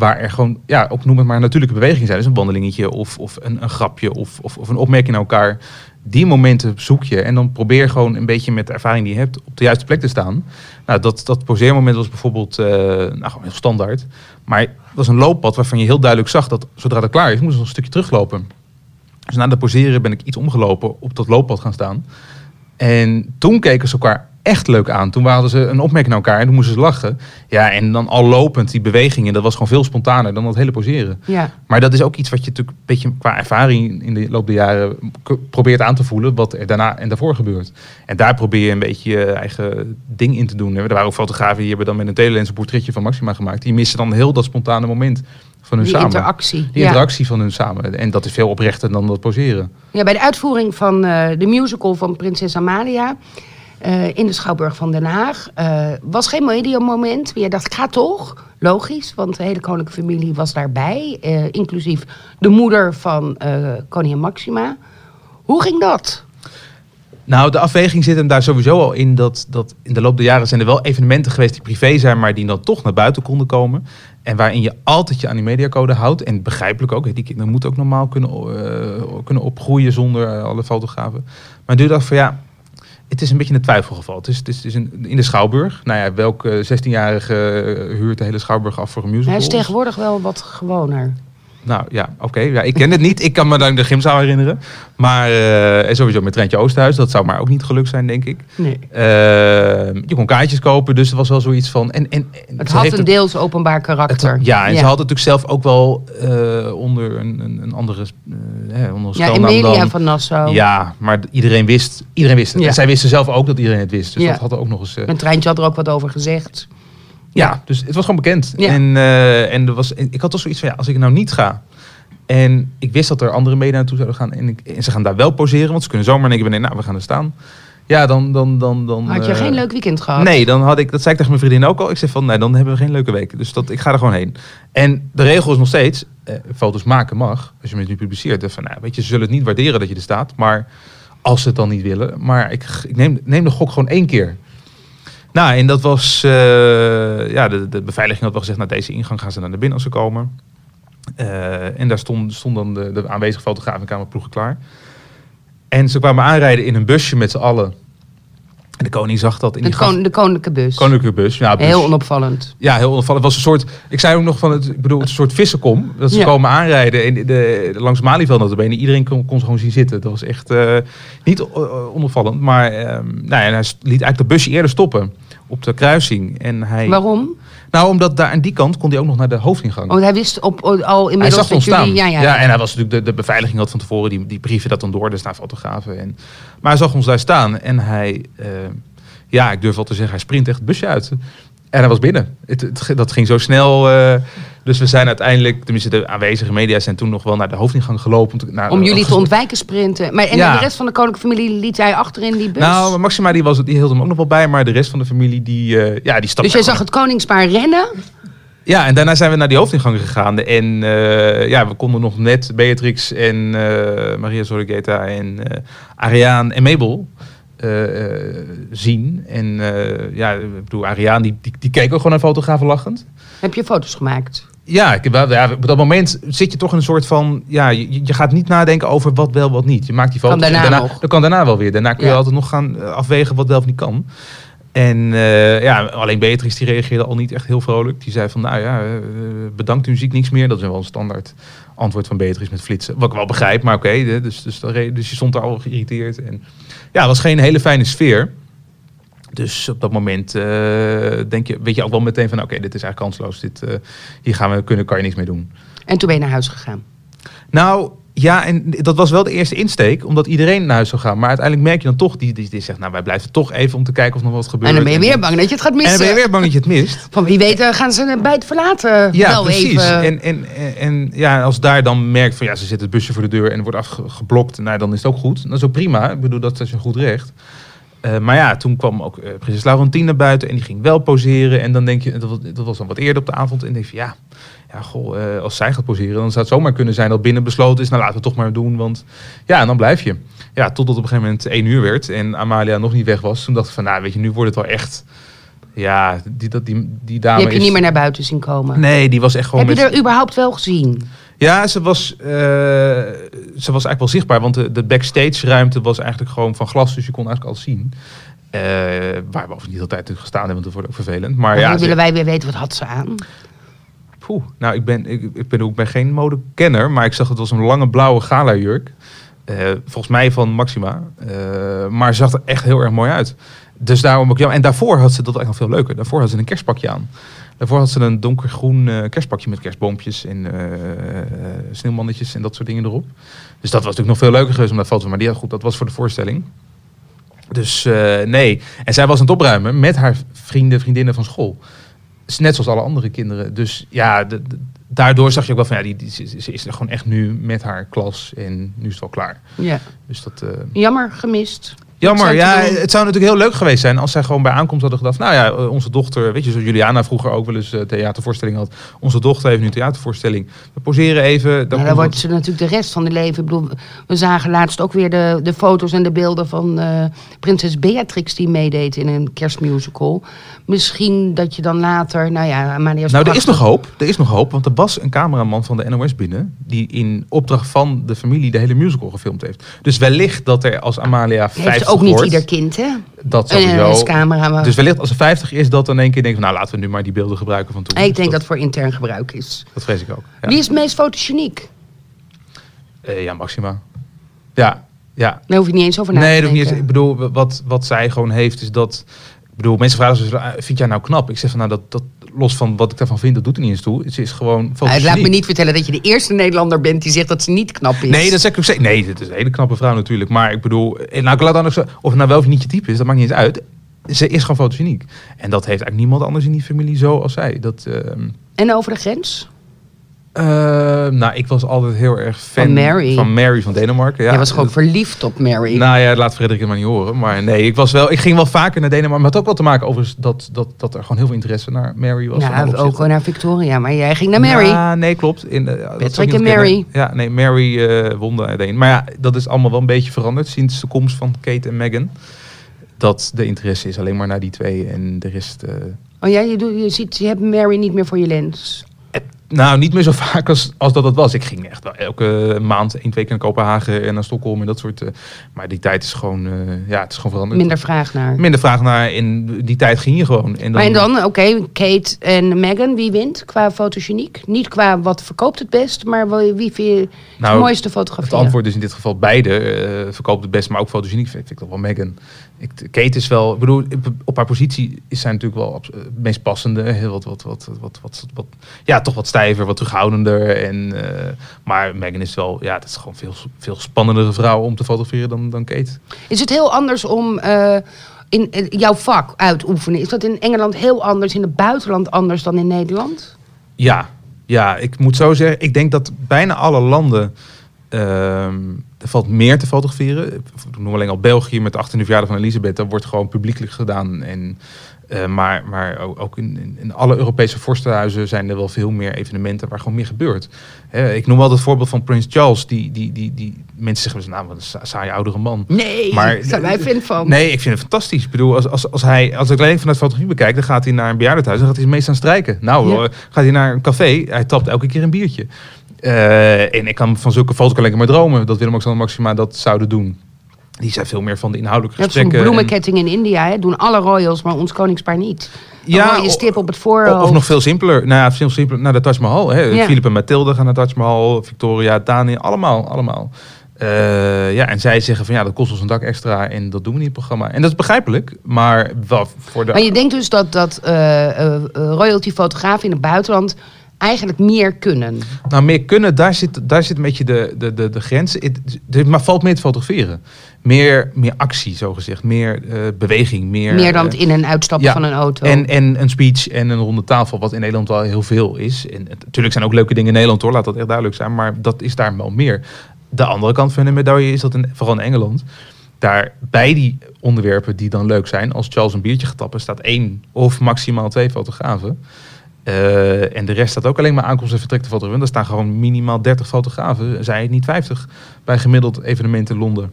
waar er gewoon, ja, ook noem het maar natuurlijke bewegingen zijn, dus een wandelingetje of, of een, een grapje of, of, of een opmerking naar elkaar. Die momenten zoek je en dan probeer gewoon een beetje met de ervaring die je hebt op de juiste plek te staan. Nou, dat, dat poseermoment was bijvoorbeeld eh, nou, gewoon heel standaard. Maar het was een looppad waarvan je heel duidelijk zag dat zodra het klaar is, moest nog een stukje teruglopen. Dus na de poseren ben ik iets omgelopen, op dat looppad gaan staan. En toen keken ze elkaar echt leuk aan. Toen hadden ze een opmerking naar elkaar en toen moesten ze lachen. Ja, en dan al lopend, die bewegingen, dat was gewoon veel spontaner dan dat hele poseren. Ja. Maar dat is ook iets wat je natuurlijk een beetje qua ervaring in de loop der jaren probeert aan te voelen. Wat er daarna en daarvoor gebeurt. En daar probeer je een beetje je eigen ding in te doen. Er waren ook fotografen die hebben dan met een telelens een portretje van Maxima gemaakt. Die missen dan heel dat spontane moment van hun Die samen. interactie. Die ja. interactie van hun samen. En dat is veel oprechter dan dat poseren. Ja, bij de uitvoering van eh, de musical van Prinses Amalia eh, in de Schouwburg van Den Haag eh, was geen mediamoment. Maar je dacht, ik ga toch. Logisch, want de hele koninklijke familie was daarbij. eh, inclusief de moeder van eh, koningin Maxima. Hoe ging dat? Nou, de afweging zit hem daar sowieso al in dat, dat in de loop der jaren zijn er wel evenementen geweest die privé zijn, maar die dan toch naar buiten konden komen. En waarin je altijd je aan die mediacode houdt. En begrijpelijk ook, die kinderen moeten ook normaal kunnen, eh, kunnen opgroeien zonder eh, alle fotografen. Maar doe dat van ja, het, het is een beetje een twijfelgeval. Het is, het is, het is een- in de Schouwburg. Nou ja, welke 16-jarige eh, huurt de hele Schouwburg af voor een musical? Hij is tegenwoordig wel wat gewoner. Nou ja, oké. Ja, ik ken het niet. Ik kan me dan de gymzaal herinneren. Maar eh, en sowieso met Trentje Oosterhuis. Dat zou maar ook niet gelukt zijn, denk ik. Nee. Eh, je kon kaartjes kopen, dus er was wel zoiets van... En, en, en Het had een het- deels openbaar karakter. het- ja, en ze had het natuurlijk zelf ook wel eh, onder een, een, een andere, hè, onder een Ja, dan. van Nassau. Ja, maar iedereen wist, iedereen wist het. Ja. En zij wisten zelf ook dat iedereen het wist. Dus Ja. dat had er ook nog eens... Een treintje had er ook wat over gezegd. Ja, dus het was gewoon bekend. Ja. En, eh, en er was, en ik had toch zoiets van, ja, als ik nou niet ga... En ik wist dat er andere media naartoe zouden gaan. En, ik, en ze gaan daar wel poseren, want ze kunnen zomaar denken... Nee, nou, we gaan er staan. Ja, dan... dan, dan, dan Had je eh, geen leuk weekend gehad? Nee, dan had ik, dat zei ik tegen mijn vriendin ook al. Ik zei van, nee, dan hebben we geen leuke week. Dus dat, ik ga er gewoon heen. En de regel is nog steeds, eh, foto's maken mag. Als je het nu publiceert. Van, nou, weet je, ze zullen het niet waarderen dat je er staat. Maar als ze het dan niet willen. Maar ik, ik neem, neem de gok gewoon één keer. Nou, en dat was, eh, ja, de, de beveiliging had wel gezegd, nou, deze ingang gaan ze naar binnen als ze komen. Eh, en daar stond, stond dan de, de aanwezige fotograaf en klaar. En ze kwamen aanrijden in een busje met z'n allen. En de koning zag dat in De, die kon, de koninklijke bus. koninklijke bus. Ja, bus. Heel onopvallend. Ja, heel onopvallend. Het was een soort, ik zei ook nog van het, ik bedoel, het een soort vissenkom. Dat ze Ja. komen aanrijden en de, de, langs Malieveld notabene. Iedereen kon, kon ze gewoon zien zitten. Dat was echt eh, niet o- onopvallend. Maar ehm, nou ja, hij liet eigenlijk de busje eerder stoppen op de kruising. En hij, Waarom? Nou, omdat daar aan die kant kon hij ook nog naar de hoofdingang. Want hij wist op, al hij inmiddels zag dat ons staan. jullie... Ja, ja, en hij was natuurlijk de, de beveiliging had van tevoren die, die brieven dat dan door, dus naar fotografen. En, maar hij zag ons daar staan en hij, eh, ja, ik durf wel te zeggen, hij sprint echt het busje uit. En hij was binnen. Het, het- dat ging zo snel. eh, dus we zijn uiteindelijk, tenminste de aanwezige media zijn toen nog wel naar de hoofdingang gelopen. Om, te- naar, Om jullie te ontwijken sprinten. Maar, en Ja. de rest van de koninklijke familie liet hij achter in die bus? Nou, Maxima die, was, die hield hem ook nog wel bij, maar de rest van de familie die, eh, ja, die stapte. dus jij zag het koningspaar rennen? Ja, en daarna zijn we naar die hoofdingang gegaan. En eh, ja, we konden nog net Beatrix en Maria Zorigeta en Ariaan en Mabel zien. En eh, ja, ik bedoel, Ariaan die, die, die keek ook gewoon naar fotografen lachend. Heb je foto's gemaakt? Ja, ik, wel- ja, op dat moment zit je toch in een soort van... Ja, je, je gaat niet nadenken over wat wel, wat niet. Je maakt die foto's. Kan daarna nog. Dat kan daarna wel weer. Daarna kun je Ja. altijd nog gaan eh, afwegen wat wel of niet kan. En eh, ja, alleen Beatrix die reageerde al niet echt heel vrolijk. Die zei van, nou ja, eh, bedankt, u ziet niks meer. Dat is wel een standaard antwoord van Beatrix met flitsen. Wat ik wel begrijp, maar oké. hè, dus, dus, dus je stond daar al geïrriteerd. En ja, het was geen hele fijne sfeer. Dus op dat moment eh, denk je, weet je ook wel meteen van, oké, dit is eigenlijk kansloos. Dit, eh, hier gaan we kunnen, kan je niks mee doen. En toen ben je naar huis gegaan. Nou, ja, en dat was wel de eerste insteek, omdat iedereen naar huis zou gaan. Maar uiteindelijk merk je dan toch, die, die, die zegt, nou, wij blijven toch even om te kijken of er nog wat gebeurt. En dan ben je weer bang dat je het gaat En missen. dan ben je weer bang dat je het mist. Van wie weet eh, gaan ze bij het verlaten Ja, wel precies. even... En, en, en, en ja, als daar dan merkt van ja, ze zit het busje voor de deur en wordt afgeblokt, nou, dan is het ook goed. Dat is ook prima. Ik bedoel, dat is een goed recht. Eh, maar ja, toen kwam ook eh, prinses Laurentien naar buiten en die ging wel poseren. En dan denk je, dat was, dat was dan wat eerder op de avond. En denk je, ja, ja goh, eh, als zij gaat poseren, dan zou het zomaar kunnen zijn dat binnen besloten is, nou laten we het toch maar doen. Want ja, en dan blijf je. Ja, totdat op een gegeven moment één uur werd en Amalia nog niet weg was. Toen dacht ik van, nou weet je, nu wordt het wel echt, ja, die, dat, die, die dame die heb je is- niet meer naar buiten zien komen. Nee, die was echt gewoon heb je met- er überhaupt wel gezien? Ja, ze was, eh, ze was eigenlijk wel zichtbaar, want de, de backstage ruimte was eigenlijk gewoon van glas, dus je kon eigenlijk alles zien. Eh, waar we overigens niet altijd gestaan hebben, want dat wordt ook vervelend. Maar ja, ze- willen wij weer weten, wat had ze aan? poeh, nou, ik ben, ik, ik ben ook geen modekenner, maar ik zag het was een lange blauwe gala jurk. Eh, volgens mij van Maxima. Eh, maar zag er echt heel erg mooi uit. Dus daarom ook ja. En daarvoor had ze dat eigenlijk nog veel leuker. Daarvoor had ze een kerstpakje aan. Daarvoor had ze een donkergroen eh, kerstpakje met kerstboompjes en eh, sneeuwmannetjes en dat soort dingen erop. Dus dat was natuurlijk nog veel leuker geweest om dat foto. Maar die had goed, dat was voor de voorstelling. Dus eh, nee. En zij was aan het opruimen met haar vrienden, vriendinnen van school. Net zoals alle andere kinderen. Dus ja, de- de- daardoor zag je ook wel van ja, die, die, ze, is er gewoon echt nu met haar klas en nu is het wel klaar. Ja. Dus dat. Jammer, gemist. Jammer, ja, het zou natuurlijk heel leuk geweest zijn als zij gewoon bij aankomst hadden gedacht, nou ja, eh, onze dochter, weet je, zoals Juliana vroeger ook wel eens eh, theatervoorstelling had. Onze dochter heeft nu een theatervoorstelling. We poseren even. Dan Nou, dan wordt ze natuurlijk de rest van de leven. Ik bedoel, we zagen laatst ook weer de, de foto's en de beelden van eh, prinses Beatrix die meedeed in een kerstmusical. Misschien dat je dan later, nou ja, Amalia Nou, er is nog hoop. Er is nog hoop, want er was een cameraman van de NOS binnen die in opdracht van de familie de hele musical gefilmd heeft. Dus wellicht dat er als Amalia 50 Heeft ook niet ieder kind, hè? Dat En sowieso. een camera. Dus wellicht als ze 50 is, dat dan één keer denken van, nou laten we nu maar die beelden gebruiken van toen. ik denk dat voor intern gebruik is. Dat vrees ik ook. Ja, Wie is het meest fotogeniek? Eh, ja Maxima. Ja, ja. Daar hoef je niet eens over na Nee, te denken. eens. Ik bedoel, wat, wat zij gewoon heeft, is dat. Ik bedoel, mensen vragen ze, ah, vind jij nou knap? Ik zeg van, nou, dat, dat los van wat ik daarvan vind, dat doet er niet eens toe. Ze is gewoon. Ah, laat me niet vertellen dat je de eerste Nederlander bent die zegt dat ze niet knap is. Nee, dat zeg ik ook zeker. Nee, dit is een hele knappe vrouw natuurlijk. Maar ik bedoel, eh, nou, ik laat dan ook zo, of het nou wel of niet je type is, dat maakt niet eens uit. Ze is gewoon fotogeniek. En dat heeft eigenlijk niemand anders in die familie zo als zij. Dat, ehm, En over de grens? Eh, nou, ik was altijd heel erg fan Van Mary. van, Mary van Denemarken. Ja, Jij was gewoon verliefd op Mary. Nou ja, laat Frederik het maar niet horen. Maar nee, ik, was wel, ik ging wel vaker naar Denemarken. Maar het had ook wel te maken over dat, dat, dat er gewoon heel veel interesse naar Mary was. ja, ook opzichten. naar Victoria, maar jij ging naar Mary. Ja, nee, klopt. In, Patrick en niet Mary. Ja, nee, Mary eh won de uiteindelijk. Maar ja, dat is allemaal wel een beetje veranderd sinds de komst van Kate en Meghan. Dat de interesse is alleen maar naar die twee en de rest... eh, Oh ja, je, doet, je, ziet, je hebt Mary niet meer voor je lens. Nou, niet meer zo vaak als, als dat het was. Ik ging echt wel elke maand één, twee keer naar Kopenhagen en naar Stockholm en dat soort... eh, maar die tijd is gewoon, eh, ja, het is gewoon veranderd. Minder vraag naar. Minder vraag naar. In die tijd ging je gewoon. En dan, Maar en dan, oké, Kate en Meghan, wie wint qua fotogeniek? Niet qua wat verkoopt het best, maar wel- wie vind je Nou, het mooiste Het fotografie? antwoord is in dit geval beide. eh verkoopt het best, maar ook fotogeniek vind, vind ik toch wel Meghan. Ik, Kate is wel, ik bedoel, op haar positie is zij natuurlijk wel abs- het meest passende. Heel wat, wat, wat, wat, wat, wat, ja, toch wat stijver, wat terughoudender. En, eh, maar Meghan is wel, ja, het is gewoon veel, veel spannendere vrouw om te fotograferen dan, dan Kate. Is het heel anders om eh, in eh, jouw vak uitoefenen? Is dat in Engeland heel anders, in het buitenland anders dan in Nederland? Ja, ja, ik moet zo zeggen. Ik denk dat bijna alle landen. ehm, er valt meer te fotograferen. Ik noem alleen al België met de 18e verjaardag van Elisabeth. Dat wordt gewoon publiekelijk gedaan. En, eh, maar maar ook- in, in, alle Europese vorstenhuizen zijn er wel veel meer evenementen waar gewoon meer gebeurt. Hè, ik noem wel het voorbeeld van Prins Charles. Die, die, die, die mensen zeggen, nou, wat een sa- saaie oudere man. Nee, Maar- zijn wij fan van. Nee, ik vind het fantastisch. Ik bedoel, als, als, als, hij, als ik alleen vanuit fotografie bekijk, dan gaat hij naar een bejaardentehuis. Dan gaat hij meest aan strijken. Nou, Ja. gaat hij naar een café. Hij tapt elke keer een biertje. Eh, en ik kan van zulke foto's alleen maar dromen dat Willem-Alexander Maxima dat zouden doen. Die zijn veel meer van de inhoudelijke Je hebt zo'n gesprekken. en- bloemenketting in India, hè? doen alle royals, maar ons koningspaar niet. Een Ja, o- stip op het Of, voorhoofd. of nog veel simpeler. Nou ja, veel simpeler naar de Taj Mahal. Hè. Ja. Philip en Mathilde gaan naar Taj Mahal. Victoria, Daniel, allemaal. allemaal. Eh, ja, en zij zeggen van ja, dat kost ons een dak extra en dat doen we niet in het programma. En dat is begrijpelijk, maar wel voor de... Maar je denkt dus dat, dat eh, royalty-fotografen in het buitenland eigenlijk meer kunnen. Nou, meer kunnen, daar zit, daar zit een beetje de, de, de, de grens. Het, maar valt meer te fotograferen. Meer, meer actie, zo gezegd. Meer eh, beweging. Meer, meer dan eh, het in- en uitstappen ja, van een auto. En, en een speech en een ronde tafel, wat in Nederland wel heel veel is. En natuurlijk zijn ook leuke dingen in Nederland hoor, laat dat echt duidelijk zijn. Maar dat is daar wel meer. De andere kant van de medaille is dat in, vooral in Engeland. Daar bij die onderwerpen die dan leuk zijn, als Charles een biertje gaat tappen, staat één of maximaal twee fotografen. Eh, en de rest staat ook alleen maar aankomst en vertrek te fotograferen. Daar staan gewoon minimaal 30 fotografen, zij het niet 50 bij gemiddeld evenement in Londen.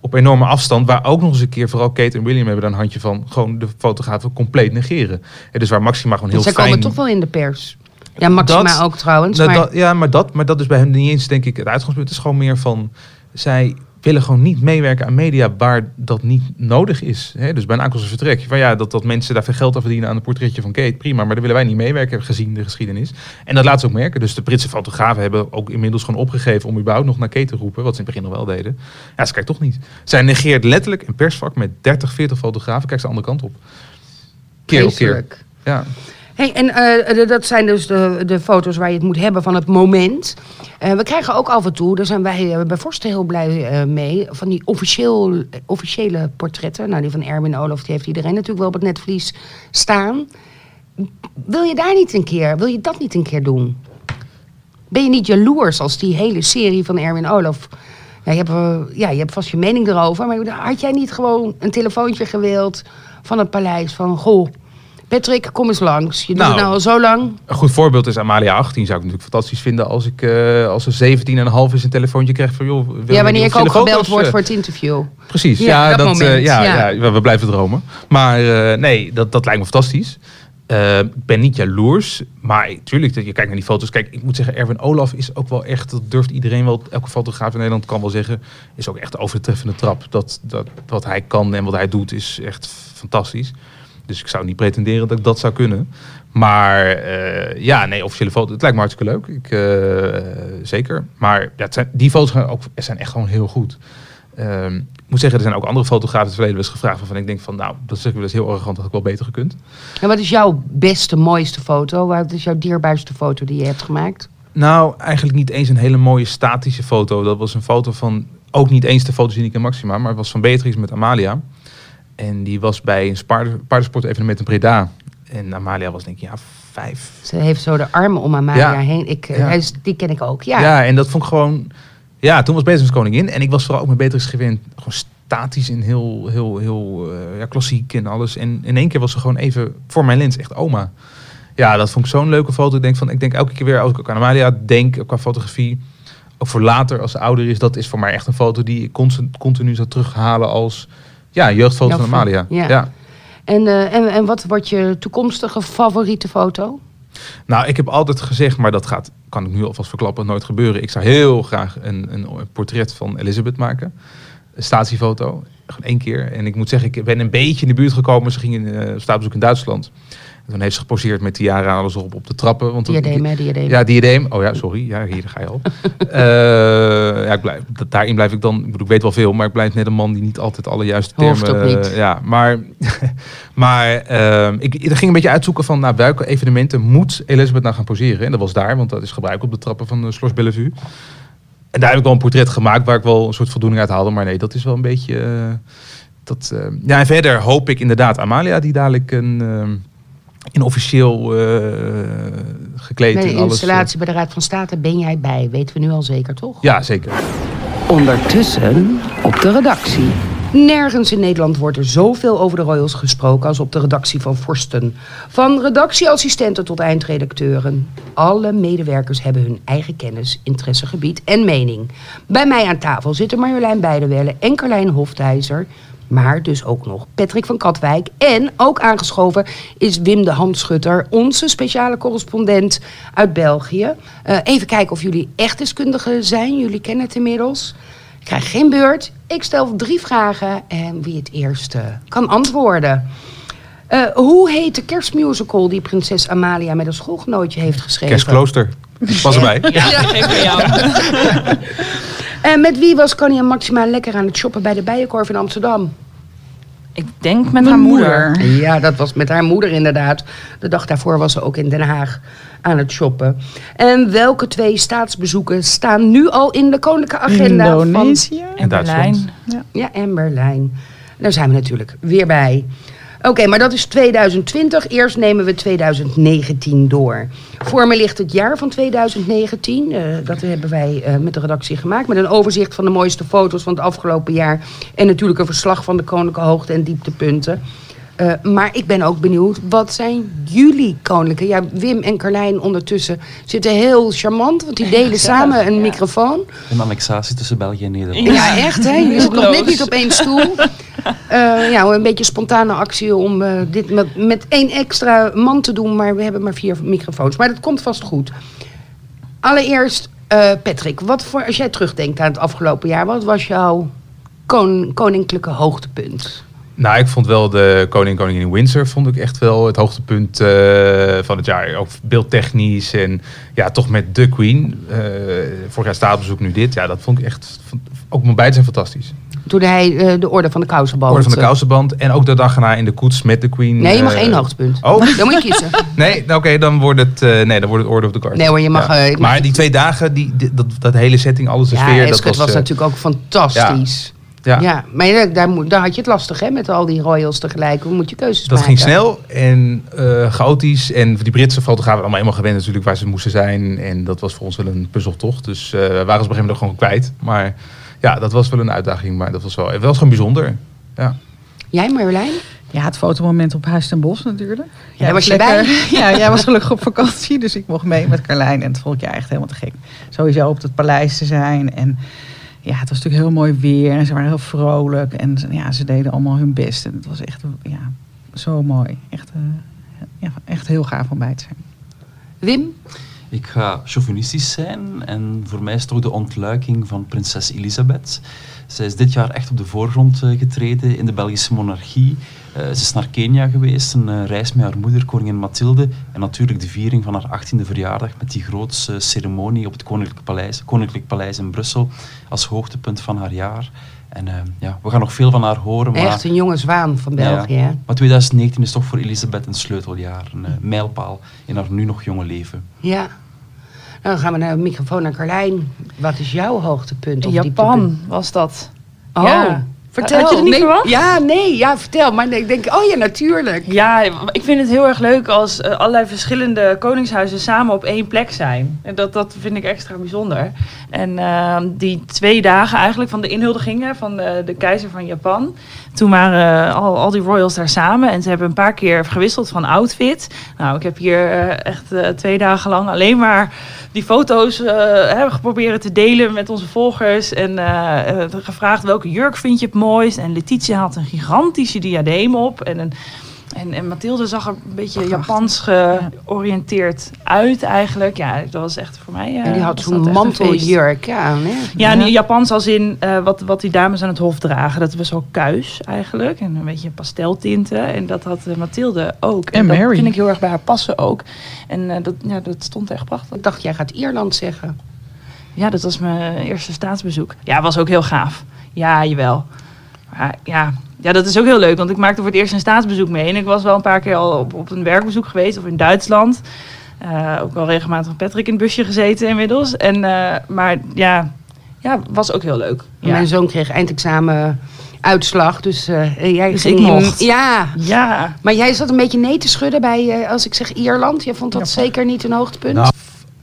Op enorme afstand, waar ook nog eens een keer, vooral Kate en William hebben daar een handje van, gewoon de fotografen compleet negeren. En dus waar Maxima gewoon heel Zij fijn... komen toch wel in de pers. Ja, Maxima Dat- ook trouwens. Nou, maar dat- ja, maar dat, maar dat is bij hen niet eens, denk ik, het uitgangspunt. Het is gewoon meer van, zij willen gewoon niet meewerken aan media waar dat niet nodig is. Hè? Dus bij een aankomst vertrek. Van ja, dat, dat mensen daar veel geld aan verdienen aan het portretje van Kate, prima. Maar daar willen wij niet meewerken, gezien de geschiedenis. En dat laat ze ook merken. Dus de Britse fotografen hebben ook inmiddels gewoon opgegeven om überhaupt nog naar Kate te roepen. Wat ze in het begin nog wel deden. Ja, ze kijkt toch niet. Zij negeert letterlijk een persvak met 30, 40 fotografen. Kijk ze de andere kant op. Keer op keer. Ja. Hey, en eh, dat zijn dus de, de foto's waar je het moet hebben van het moment. Eh, we krijgen ook af en toe, daar zijn wij eh, bij Forsten heel blij mee, van die officieel, officiële portretten. Nou, die van Erwin Olaf, die heeft iedereen natuurlijk wel op het netvlies staan. Wil je daar niet een keer, wil je dat niet een keer doen? Ben je niet jaloers als die hele serie van Erwin Olaf? Ja, je, hebt, ja, je hebt vast je mening erover, maar had jij niet gewoon een telefoontje gewild van het paleis van, goh, Patrick, kom eens langs. Je doet Nou. het nou al zo lang. Een goed voorbeeld is Amalia 18. Zou ik natuurlijk fantastisch vinden als ik eh, als ze 17,5 is een telefoontje krijg van joh. wil Ja, wanneer ik ook gebeld word eh, voor het interview. Precies, Ja, ja, dat dat, eh, ja, ja. ja. we- we blijven dromen. Maar nee, dat, dat lijkt me fantastisch. Ik ben niet jaloers, maar tuurlijk, dat je kijkt naar die foto's. Kijk, ik moet zeggen, Erwin Olaf is ook wel echt, dat durft iedereen wel, elke fotograaf in Nederland kan wel zeggen, is ook echt de overtreffende trap. Dat, dat, wat hij kan en wat hij doet is echt fantastisch. Dus ik zou niet pretenderen dat ik dat zou kunnen. Maar eh, ja, nee, officiële foto's, het lijkt me hartstikke leuk. Ik, eh, zeker. Maar ja, het zijn, die foto's zijn, ook, zijn echt gewoon heel goed. Ehm, ik moet zeggen, er zijn ook andere fotografen in het verleden wel eens gevraagd waarvan ik denk van, nou, dat zeg ik wel eens heel arrogant, dat ik wel beter gekund. En wat is jouw beste, mooiste foto? Wat is jouw dierbaarste foto die je hebt gemaakt? Nou, eigenlijk niet eens een hele mooie statische foto. Dat was een foto van, ook niet eens de foto's die ik in Maxima, maar het was van Beatrice met Amalia. En die was bij een paarden, paardensport-evenement in Breda. En Amalia was denk ik, ja, vijf. Ze heeft zo de armen om Amalia Ja. heen. Ik, eh, Ja. hij die ken ik ook, ja. Ja. en dat vond ik gewoon... Ja, toen was Beatrice koningin. En ik was vooral ook met Beatrice gewend. Gewoon statisch en heel, heel, heel eh, ja, klassiek en alles. En in één keer was ze gewoon even voor mijn lens echt oma. Ja, dat vond ik zo'n leuke foto. Ik denk, van, ik denk elke keer weer, als ik ook aan Amalia denk, qua fotografie. Ook voor later, als ze ouder is. Dat is voor mij echt een foto die ik constant, continu zou terughalen als... Ja, jeugdfoto van Amalia. ja. ja. En, eh, en, en wat wordt je toekomstige favoriete foto? Nou, ik heb altijd gezegd, maar dat gaat, kan ik nu alvast verklappen, nooit gebeuren. Ik zou heel graag een, een portret van Elizabeth maken. Een statiefoto. Gewoon één keer. En ik moet zeggen, ik ben een beetje in de buurt gekomen. Ze ging in uh, staatsbezoek in Duitsland. En toen heeft ze geposeerd met tiara en alles op op de trappen. Want Diadeem, hè, diadeem. Ja, diadeem. Oh ja, sorry. Ja, hier ga je al. Eh, ja, ik blijf, daarin blijf ik dan... Ik bedoel, ik weet wel veel, maar ik blijf net een man die niet altijd alle juiste termen... Niet. eh, ja, maar, maar ehm, ik, ik ging een beetje uitzoeken van... Nou, welke evenementen moet Elisabeth nou gaan poseren? En dat was daar, want dat is gebruik op de trappen van de Schloss Bellevue. En daar heb ik wel een portret gemaakt waar ik wel een soort voldoening uit haalde. Maar nee, dat is wel een beetje... eh, dat, eh, ja, en verder hoop ik inderdaad Amalia, die dadelijk een... in officieel eh, gekleed Bij de en alles. eh, installatie bij de Raad van State ben jij bij, weten we nu al zeker, toch? Ja, zeker. Ondertussen op de redactie. Nergens in Nederland wordt er zoveel over de Royals gesproken als op de redactie van Forsten. Van redactieassistenten tot eindredacteuren. Alle medewerkers hebben hun eigen kennis, interessegebied en mening. Bij mij aan tafel zitten Marjolein Beidewelle en Carlijn Hoftijzer. Maar dus ook nog Patrick van Katwijk. En ook aangeschoven is Wim de Handschutter, onze speciale correspondent uit België. Eh, even kijken of jullie echt deskundigen zijn. Jullie kennen het inmiddels. Ik krijg geen beurt. Ik stel drie vragen en wie het eerst eh, kan antwoorden. Eh, hoe heet de kerstmusical die prinses Amalia met een schoolgenootje heeft geschreven? Kerstklooster. Pas erbij. Ja, geef voor jou. En met wie was koningin Maxima lekker aan het shoppen bij de Bijenkorf in Amsterdam? Ik denk met haar moeder. Ja, dat was met haar moeder inderdaad. De dag daarvoor was ze ook in Den Haag aan het shoppen. En welke twee staatsbezoeken staan nu al in de koninklijke agenda? Van, Indonesië. En Duitsland. Berlijn. ja, en Berlijn. Daar zijn we natuurlijk weer bij. Oké, maar dat is 2020. Eerst nemen we 2019 door. Voor me ligt het jaar van 2019. Eh, dat hebben wij eh, met de redactie gemaakt. Met een overzicht van de mooiste foto's van het afgelopen jaar. En natuurlijk een verslag van de koninklijke hoogte- en dieptepunten. Eh, maar ik ben ook benieuwd, wat zijn jullie koninklijke? Ja, Wim en Carlijn ondertussen zitten heel charmant. Want die delen samen een microfoon. Een annexatie tussen België en Nederland. Ja, echt hè? Je zit nog net niet op één stoel. Eh, ja, een beetje spontane actie om eh, dit met, met één extra man te doen. Maar we hebben maar vier microfoons. Maar dat komt vast goed. Allereerst, eh, Patrick, wat voor, als jij terugdenkt aan het afgelopen jaar, wat was jouw kon- koninklijke hoogtepunt? Nou, ik vond wel de Koning en Koningin in Windsor vond ik echt wel het hoogtepunt eh, van het jaar. Ook beeldtechnisch en ja, toch met de Queen. eh vorig jaar staatsbezoek, nu dit. Ja, dat vond ik echt, ook mijn beide zijn fantastisch. Toen hij eh, de orde van de kousenband. Orde van de Kousenband en ook de dag erna in de koets met de Queen. Nee, je mag één hoogtepunt. Oh, Dan moet je kiezen. nee, nou, oké, dan wordt het, nee, dan wordt het Order of the Garter. Nee hoor, je mag, maar die twee dagen, die, die- dat, dat hele setting, alles de Ja, sfeer, dat Eskert was, was, natuurlijk ook fantastisch. ja, Ja, maar ja, daar, moet- daar had je het lastig hè, met al die royals tegelijk. Hoe moet je keuzes Dat maken? ging snel en eh, chaotisch. En die Britse fotografen waren allemaal helemaal gewend natuurlijk waar ze moesten zijn. En dat was voor ons wel een puzzeltocht. Dus eh, we waren ze op een gegeven moment gewoon kwijt. Maar ja, dat was wel een uitdaging. Maar dat was wel, het was gewoon bijzonder. Ja. Jij Marjolein? Ja, het fotomoment op Huis ten Bos natuurlijk. daar was je Ja, jij was gelukkig op vakantie, dus ik mocht mee met Carlijn. En het vond ik ja, echt helemaal te gek. Sowieso op het paleis te zijn. En ja, het was natuurlijk heel mooi weer. En ze waren heel vrolijk. En ze- ja, ze deden allemaal hun best. En het was echt ja, zo mooi. Echt, eh, ja, echt heel gaaf om bij te zijn. Wim? Ik ga chauvinistisch zijn en voor mij is het toch de ontluiking van prinses Elisabeth. Zij is dit jaar echt op de voorgrond eh, getreden in de Belgische monarchie. Eh, ze is naar Kenia geweest, een eh, reis met haar moeder, koningin Mathilde. En natuurlijk de viering van haar 18e verjaardag met die grootste ceremonie op het Koninklijk Paleis, Koninklijk Paleis in Brussel als hoogtepunt van haar jaar. En eh, ja, we gaan nog veel van haar horen. Maar, Echt een jonge zwaan van België. Ja, maar 2019 is toch voor Elisabeth een sleuteljaar, een eh, mijlpaal in haar nu nog jonge leven. Ja. Nou, dan gaan we naar de microfoon naar Carlijn. Wat is jouw hoogtepunt? Of dieptepunt? Japan was dat. Oh, Ja. Vertel. Had je het niet nee, verwacht? Ja, nee, ja, vertel. Maar ik denk, oh ja, natuurlijk. Ja, ik vind het heel erg leuk als eh, allerlei verschillende koningshuizen samen op één plek zijn. En dat, dat vind ik extra bijzonder. En eh, die twee dagen eigenlijk van de inhuldigingen van de, de keizer van Japan. Toen waren eh, al, al die royals daar samen en ze hebben een paar keer gewisseld van outfit. Nou, ik heb hier eh, echt eh, twee dagen lang alleen maar die foto's hebben geprobeerd te delen met onze volgers. En gevraagd welke jurk vind je het mooist. En Letitia had een gigantische diadeem op. En, een, en, en Mathilde zag er een beetje Japans georiënteerd uit eigenlijk. Ja, dat was echt voor mij... eh, En die had was zo'n dat manteljurk aan. Hè? Ja, en Japans als in eh, wat, wat die dames aan het hof dragen. Dat was wel kuis eigenlijk. En een beetje pasteltinten. En dat had eh, Mathilde ook. En dat Mary. vind ik heel erg bij haar passen ook. En eh, dat, ja, dat stond echt prachtig. Ik dacht, jij gaat Ierland zeggen. Ja, dat was mijn eerste staatsbezoek. Ja, was ook heel gaaf. Ja, jawel. Maar ja, ja, dat is ook heel leuk. Want ik maakte voor het eerst een staatsbezoek mee. En ik was wel een paar keer al op, op een werkbezoek geweest. Of in Duitsland. Eh, ook wel regelmatig met Patrick in het busje gezeten inmiddels. En, eh, maar ja, ja, was ook heel leuk. Ja. Mijn zoon kreeg eindexamen uitslag. Dus eh, jij Dus ging ik mocht. Ja. ja, Maar jij zat een beetje nee te schudden bij, eh, als ik zeg Ierland. Jij vond dat zeker niet een hoogtepunt? Nou,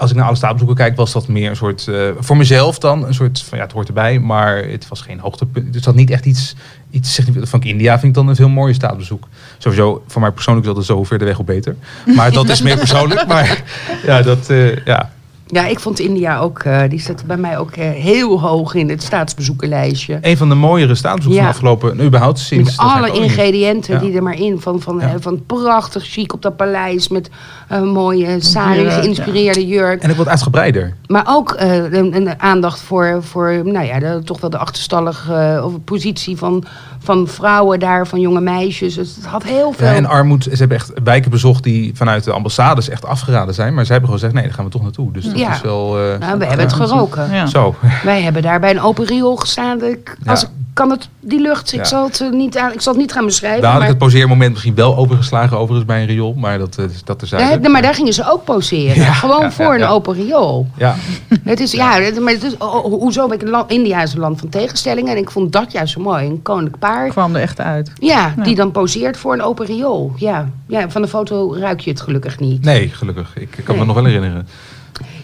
als ik naar alle staatsbezoeken kijk, was dat meer een soort, eh, voor mezelf dan, een soort van, ja, het hoort erbij, maar het was geen hoogtepunt. Het had niet echt iets, iets. Van India vind ik dan een veel mooier staatsbezoek. Sowieso, voor mij persoonlijk is dat zo ver de weg op beter. Maar dat is meer persoonlijk. Maar ja, dat, eh, ja. Ja, ik vond India ook, eh, die zat bij mij ook eh, heel hoog in het staatsbezoekenlijstje. Een van de mooiere staatsbezoeken Ja. van afgelopen, überhaupt sinds... Met alle ingrediënten Ja. die er maar in. Van, van, Ja. eh, van prachtig chic op dat paleis met een mooie sari Jurk, geïnspireerde jurk. En ook wat uitgebreider. Maar ook eh, een, een aandacht voor, voor nou ja, de, toch wel de achterstallige of positie van, van vrouwen daar, van jonge meisjes. Dus het had heel veel. Ja, en armoed, ze hebben echt wijken bezocht die vanuit de ambassades echt afgeraden zijn. Maar zij hebben gewoon gezegd, nee, daar gaan we toch naartoe. Dus dat Ja. is wel... eh, nou, we hebben het geroken. Ja. Zo. Wij hebben daar bij een open riool gestaan. Ik, als Ja. ik kan het, die lucht, ik, Ja. zal het eh, niet aan, ik zal het niet gaan beschrijven. Daar had ik maar, het poseermoment misschien wel overgeslagen overigens bij een riool. Maar dat, eh, dat nee, maar daar gingen ze ook poseren. Ja, Gewoon ja, voor ja, een ja. open riool. Ja, Het is, ja, het- maar het is, oh, oh, hoezo ben ik een land, India is een land van tegenstellingen. En ik vond dat juist zo mooi. Een koninklijk paard. kwam er echt uit. Ja, die dan poseert voor een open riool. Ja. ja, van de foto ruik je het gelukkig niet. nee, gelukkig. Ik, kan me nog wel herinneren.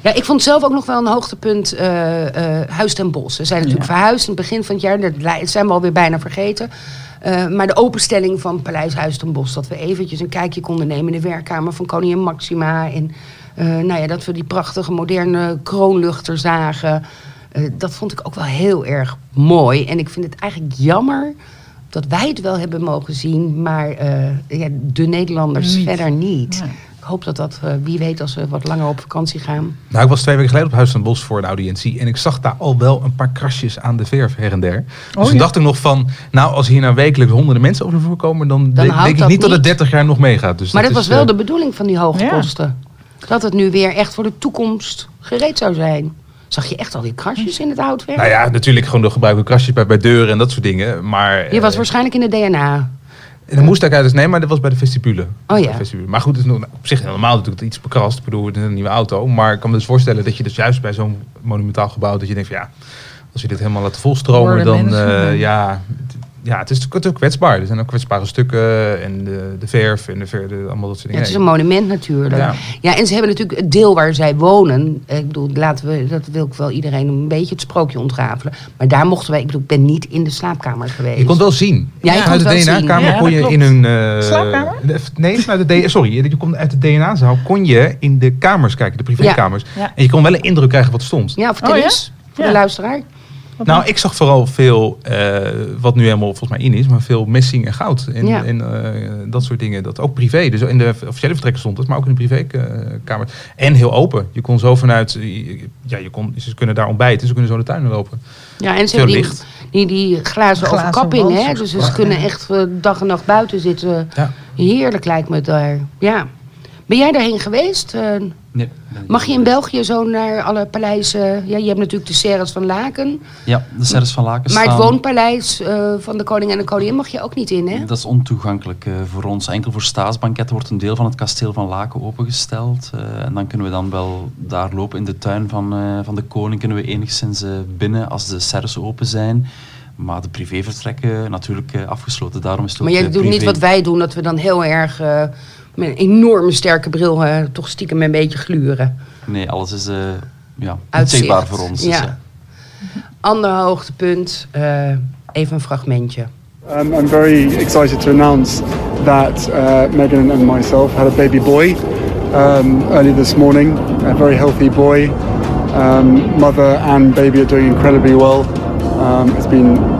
Ja, ik vond zelf ook nog wel een hoogtepunt eh, eh, Huis ten Bos. Ze zijn natuurlijk verhuisd in het begin van het jaar. Dat zijn we alweer bijna vergeten. Eh, maar de openstelling van Paleis Huis ten Bos. Dat we eventjes een kijkje konden nemen in de werkkamer van koningin Maxima. En nou ja, dat we die prachtige moderne kroonluchter zagen. Dat vond ik ook wel heel erg mooi. En ik vind het eigenlijk jammer dat wij het wel hebben mogen zien. Maar ja, de Nederlanders Niet. verder niet. Ik hoop dat dat, eh, wie weet, als we wat langer op vakantie gaan. Nou, ik was twee weken geleden op Huis ten Bos voor een audiëntie. En ik zag daar al wel een paar krasjes aan de verf her en der. Dus Oh, toen ja? dacht ik nog van, nou als hier nou wekelijks honderden mensen over de vloer komen, dan, denk, houdt denk ik dat niet dat het niet. 30 jaar nog meegaat. Dus Maar dat, is, was wel eh, de bedoeling van die hoge Ja. kosten. Dat het nu weer echt voor de toekomst gereed zou zijn. Zag je echt al die krasjes in het houtwerk? Nou ja, natuurlijk gewoon de gebruikelijke krasjes bij, bij deuren en dat soort dingen. Maar Je was eh, waarschijnlijk in de DNA. En dan moest ik uit dus nee, maar dat was bij de vestibule. Oh ja. vestibule. Maar goed, het is nog, op zich helemaal natuurlijk iets bekrast. Ik bedoel, het is een nieuwe auto. Maar ik kan me dus voorstellen dat je dus juist bij zo'n monumentaal gebouw... dat je denkt van ja, als je dit helemaal laat volstromen... Worden dan eh, ja. Ja, het- is natuurlijk kwetsbaar. Er zijn ook kwetsbare stukken en de, de verf en de ver, de, allemaal dat soort Ja, dingen. het is een monument natuurlijk. Ja. Ja. en ze hebben natuurlijk het deel waar zij wonen. Ik bedoel, laten we, dat wil ik wel iedereen een beetje het sprookje ontrafelen. Maar daar mochten wij, ik bedoel, ik ben niet in de slaapkamer geweest. Je kon het wel zien. Ja, je kon het de wel zien. DNA-kamer Ja, kon je klopt. in hun... eh, Slaapkamer? Nee, vanuit de, sorry, je kon uit de DNA-zaal kon je in de kamers kijken, de privékamers. Ja. En je kon wel een indruk krijgen wat stond. Ja, vertel Oh ja? eens voor Ja. de luisteraar. Wat Nou, dan? ik zag vooral veel, eh, wat nu helemaal volgens mij in is, maar veel messing en goud. En, Ja. en eh, dat soort dingen. Dat ook privé. Dus in de officiële vertrekken stond het, maar ook in de privékamer. En heel open. Je kon zo vanuit, ja, je kon, ze kunnen daar ontbijten, ze kunnen zo de tuin lopen. Ja, en ze Veel hebben die, licht. die, die glazen, Glazen overkapping, hè? Dus ze kunnen echt eh, dag en nacht buiten zitten. Ja. Heerlijk lijkt me daar. Ja. Ben jij daarheen geweest? Eh, Nee, mag je in België zo naar alle paleizen? Ja, je hebt natuurlijk de Serres van Laken. Ja, de Serres van Laken Maar het woonpaleis eh, van de koning en de koningin mag je ook niet in, hè? Dat is ontoegankelijk eh, voor ons. Enkel voor staatsbanketten wordt een deel van het kasteel van Laken opengesteld. En dan kunnen we dan wel daar lopen in de tuin van, van de koning. Kunnen we enigszins binnen als de serres open zijn. Maar de privévertrekken natuurlijk afgesloten. Daarom is het Maar jij doet niet wat wij doen, dat we dan heel erg met een enorme sterke bril eh, toch stiekem een beetje gluren. Nee, alles is eh ja, zichtbaar voor ons. Dus, Ja. ja. Ander hoogtepunt, eh, even een fragmentje. Um, I'm very excited to announce that uh, Megan and myself had a baby boy um, early this morning, a very healthy boy. Um, mother and baby are doing incredibly well. Um, it's been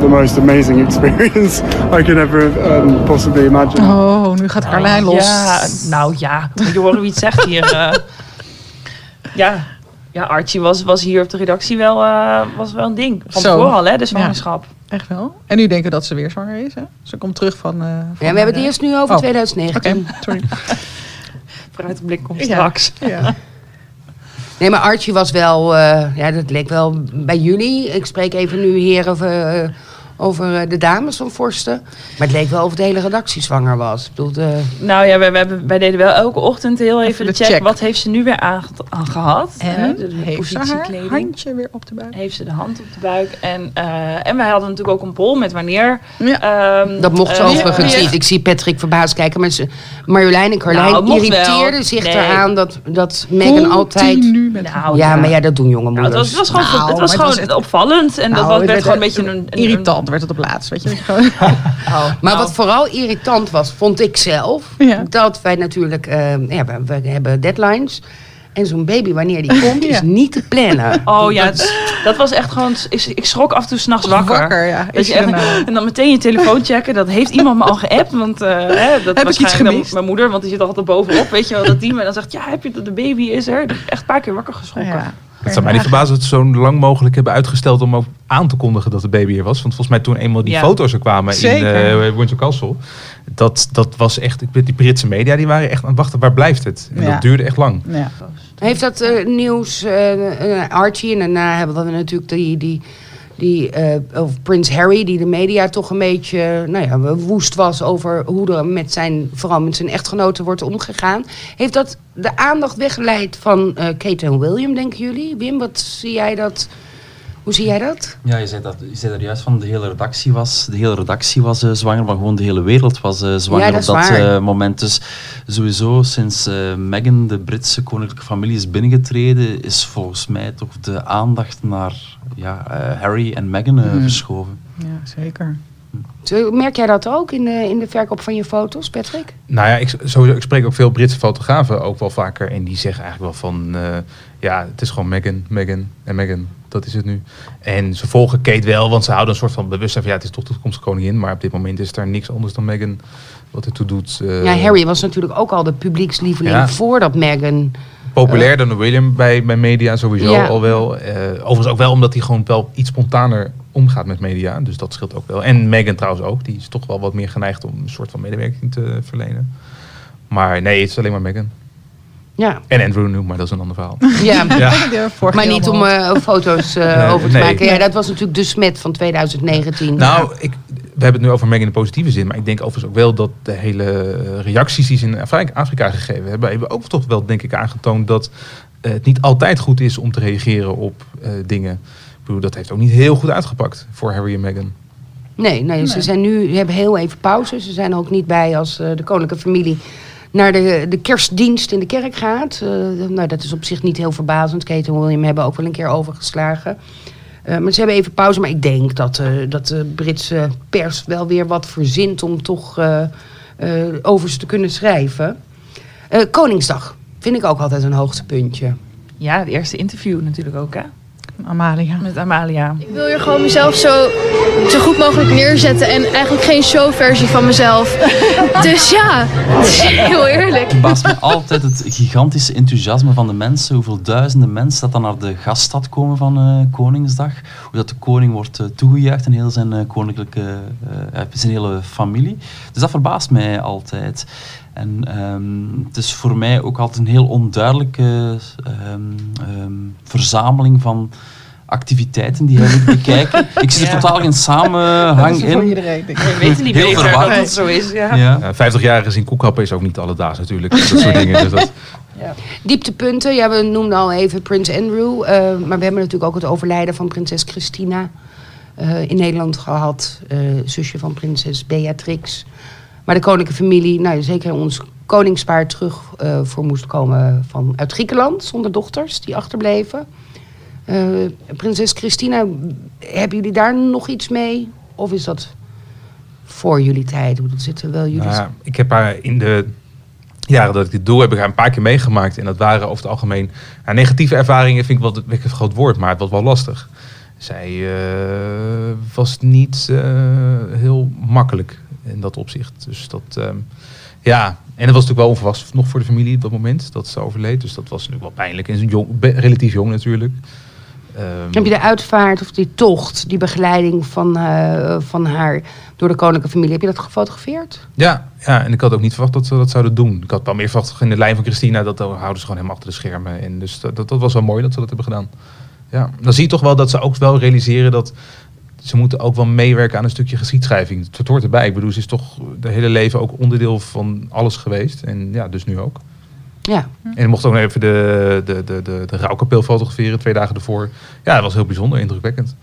the most amazing experience I can ever um, possibly imagine. Oh, nu gaat Carlijn los. Ja, nou ja. Moet je horen wie het zegt hier. eh. ja. ja, Archie was, was hier op de redactie wel, eh, was wel een ding. Van Zo. tevoren al, hè, de zwangerschap. Echt wel. En nu denken we dat ze weer zwanger is, hè? Ze komt terug van... eh, van Ja, we hebben het eerst nu over Oh. 2019. Oké, sorry. Vooruitblik komt Ja. straks. Ja. Nee, maar Archie was wel, eh, ja, dat leek wel bij jullie. Ik spreek even nu hier over, eh, de dames van Forsten. Maar het leek wel of de hele redactie zwanger was. Ik bedoel, de, Nou ja, wij, wij, hebben- wij deden wel elke ochtend heel even, Even de de check. check. Wat heeft ze nu weer aan, aangehad? Hè, En de, de heeft ze haar handje weer op de buik? Heeft ze de hand op de buik. En, eh, en wij hadden natuurlijk ook een poll met wanneer. Ja. ehm, dat mocht eh, overigens wie- niet. Ik zie Patrick verbaasd kijken. Maar ze, Marjolein en Carlijn Nou, irriteerden wel. zich Nee. eraan dat, dat Megan altijd... Met Nou, Ja, maar ja, dat doen jonge Nou, moeders. het was, het was gewoon, Nou, het was het gewoon was echt- opvallend. En Nou, dat werd werd gewoon een beetje een... een Irritant werd het op laatst, weet je. Gewoon- Oh, Maar nou, wat vooral irritant was, vond ik zelf, Ja. dat wij natuurlijk, eh, ja, we, we hebben deadlines. En zo'n baby, wanneer die komt, is niet te plannen. Oh ja, dat was echt gewoon... Ik, ik schrok af en toe s'nachts wakker. Wakker, ja. Dat je echt, en dan meteen je telefoon checken. Dat heeft iemand me al geappt. Want eh, hè, dat Heb ik iets waarschijnlijk dan gemist? Mijn moeder, want die zit altijd bovenop. Weet je wel, dat die me dan zegt... Ja, heb je dat de baby is er? Dat echt een paar keer wakker geschrokken. ja. Het zou mij niet verbazen dat ze zo lang mogelijk hebben uitgesteld om ook aan te kondigen dat de baby er was. Want volgens mij toen eenmaal die Ja. foto's er kwamen Zeker. in uh, Windsor Castle. Dat, dat was echt, ik weet, die Britse media die waren echt aan het wachten, waar blijft het? En Ja. dat duurde echt lang. Ja. Heeft dat eh, nieuws, eh, eh, Archie, en daarna hebben we natuurlijk die, die, die eh, of Prins Harry, die de media toch een beetje, nou ja, woest was over hoe er met zijn, vooral met zijn echtgenoten wordt omgegaan. Heeft dat de aandacht weggeleid van eh, Kate en William, denken jullie? Wim, wat zie jij dat? Hoe zie jij dat? Ja, je zei, dat, je zei er juist van, de hele redactie was, de hele redactie was eh, zwanger, maar gewoon de hele wereld was zwanger Ja, dat op dat moment. Dus sowieso sinds Meghan, de Britse koninklijke familie, is binnengetreden, is volgens mij toch de aandacht naar ja, eh, Harry en Meghan Mhm. verschoven. ja, zeker. Merk jij dat ook in de, in de verkoop van je foto's, Patrick? Nou ja, ik, sowieso, ik spreek ook veel Britse fotografen ook wel vaker. En die zeggen eigenlijk wel van, eh, ja, het is gewoon Meghan, Meghan en Meghan. Dat is het nu. En ze volgen Kate wel, want ze houden een soort van bewustzijn van, ja, het is toch de toekomstige koningin. Maar op dit moment is er niks anders dan Meghan wat ertoe doet. eh, ja, Harry was natuurlijk ook al de publiekslieveling Ja. voordat Meghan... Populairder dan William bij, bij media sowieso Ja. al wel. Eh, overigens ook wel omdat hij gewoon wel iets spontaner omgaat met media. Dus dat scheelt ook wel. En Meghan trouwens ook. Die is toch wel wat meer geneigd om een soort van medewerking te verlenen. Maar nee, het is alleen maar Meghan. Ja, En Andrew nu, maar dat is een ander verhaal. ja. Maar niet om eh, foto's eh, Nee, over te nee. maken. Ja, dat was natuurlijk de smet van 2019. Nou, ik, we hebben het nu over Meghan in de positieve zin. Maar ik denk overigens ook wel dat de hele eh, reacties die ze in Afri- Afrika gegeven hebben... hebben ook toch wel, denk ik, aangetoond dat eh, het niet altijd goed is om te reageren op eh, dingen. Ik bedoel, dat heeft ook niet heel goed uitgepakt voor Harry en Meghan. Nee, nee, ze zijn nu, hebben heel even pauze. Ze zijn ook niet bij als de koninklijke familie naar de, de kerstdienst in de kerk gaat. Eh, nou, dat is op zich niet heel verbazend. Kate en William hebben ook wel een keer overgeslagen. Eh, maar ze hebben even pauze. Maar ik denk dat, eh, dat de Britse pers wel weer wat verzint om toch eh, eh, over ze te kunnen schrijven. Eh, Koningsdag vind ik ook altijd een hoogtepuntje. Ja, het eerste interview natuurlijk ook, hè? Amalia. Met Amalia. Ik wil hier gewoon mezelf zo, zo goed mogelijk neerzetten en eigenlijk geen showversie van mezelf. dus ja, het is heel eerlijk. Het verbaast me altijd het gigantische enthousiasme van de mensen. Hoeveel duizenden mensen dat dan naar de gaststad komen van eh, Koningsdag. Hoe dat de koning wordt uh, toegejuicht en heel zijn uh, koninklijke, zijn hele familie. Dus dat verbaast mij altijd. En um, het is voor mij ook altijd een heel onduidelijke um, um, verzameling van activiteiten die hij moet bekijken. Ik zie er ja. totaal geen samenhang in. Voor iedereen, ik. We weten niet Heel beter dat het zo is. Ja. Ja. Ja, 50 jaar gezien koekhappen is ook niet alledaags natuurlijk. Dat soort dingen. Dus dat, Dieptepunten, ja, we noemden al even Prins Andrew. eh, maar we hebben natuurlijk ook het overlijden van prinses Christina eh, in Nederland gehad. eh, zusje van prinses Beatrix. Maar de koninklijke familie, nou, zeker ons koningspaar terug eh, voor moest komen van, uit Griekenland. Zonder dochters die achterbleven. Eh, prinses Christina, hebben jullie daar nog iets mee? Of is dat voor jullie tijd? Hoe zitten wel jullie... Nou ik heb haar in de jaren dat ik dit doe, heb ik haar een paar keer meegemaakt. En dat waren over het algemeen ja, negatieve ervaringen, vind ik wel vind ik een groot woord, maar het was wel lastig. Zij eh, was niet eh, heel makkelijk in dat opzicht. Dus dat, ehm, ja, en dat was natuurlijk wel onverwacht nog voor de familie op dat moment dat ze overleed. Dus dat was natuurlijk wel pijnlijk. En jong, relatief jong natuurlijk. Ehm, Heb je de uitvaart of die tocht, die begeleiding van, eh, van haar door de koninklijke familie, heb je dat gefotografeerd? Ja, ja, en ik had ook niet verwacht dat ze dat zouden doen. Ik had wel meer verwacht in de lijn van Christina, dat houden ze gewoon helemaal achter de schermen. En dus dat, dat, dat was wel mooi dat ze dat hebben gedaan. Ja, dan zie je toch wel dat ze ook wel realiseren dat ze moeten ook wel meewerken aan een stukje geschiedschrijving. Het hoort erbij. Ik bedoel, ze is toch de hele leven ook onderdeel van alles geweest. En ja, dus nu ook. Ja. En ik mocht ook nog even de, de, de, de, de rouwkapel fotograferen twee dagen ervoor. Ja, dat was heel bijzonder, indrukwekkend.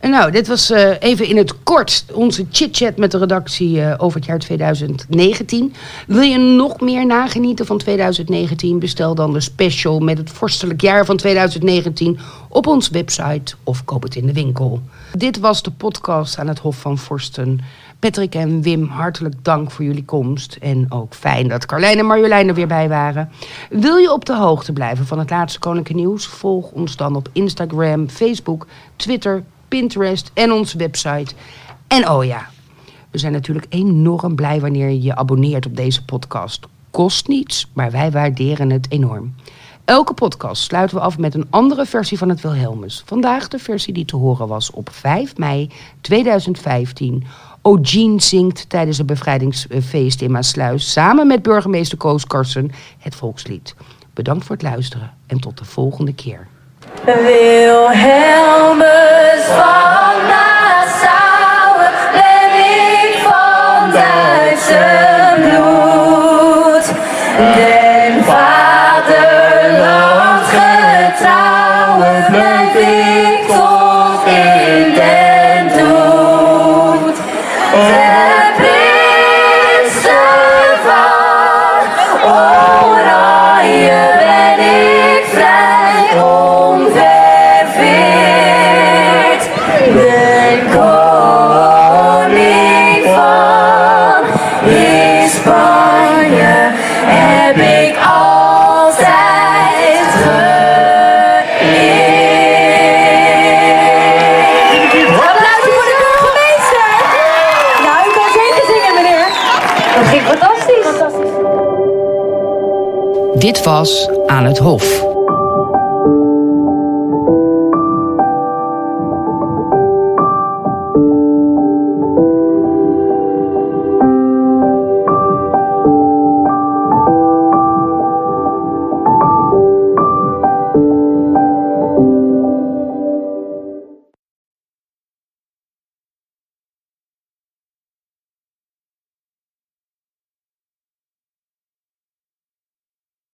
En nou, dit was eh, even in het kort onze chit-chat met de redactie eh, over het jaar 2019. Wil je nog meer nagenieten van 2019? Bestel dan de special met het vorstelijk jaar van 2019 op onze website of koop het in de winkel. Dit was de podcast aan het Hof van Vorsten. Patrick en Wim, hartelijk dank voor jullie komst. En ook fijn dat Carlijn en Marjolein er weer bij waren. Wil je op de hoogte blijven van het laatste Koninklijke Nieuws? Volg ons dan op Instagram, Facebook, Twitter, Pinterest en onze website. En oh ja, we zijn natuurlijk enorm blij wanneer je je abonneert op deze podcast. Kost niets, maar wij waarderen het enorm. Elke podcast sluiten we af met een andere versie van het Wilhelmus. Vandaag de versie die te horen was op 5 mei 2015. O'Gene zingt tijdens een bevrijdingsfeest in Maasluis... samen met burgemeester Koos Karsen het volkslied. Bedankt voor het luisteren en tot de volgende keer. Wilhelmus van Nassau, ben ik van Duitse bloed. Dit was Aan het Hof.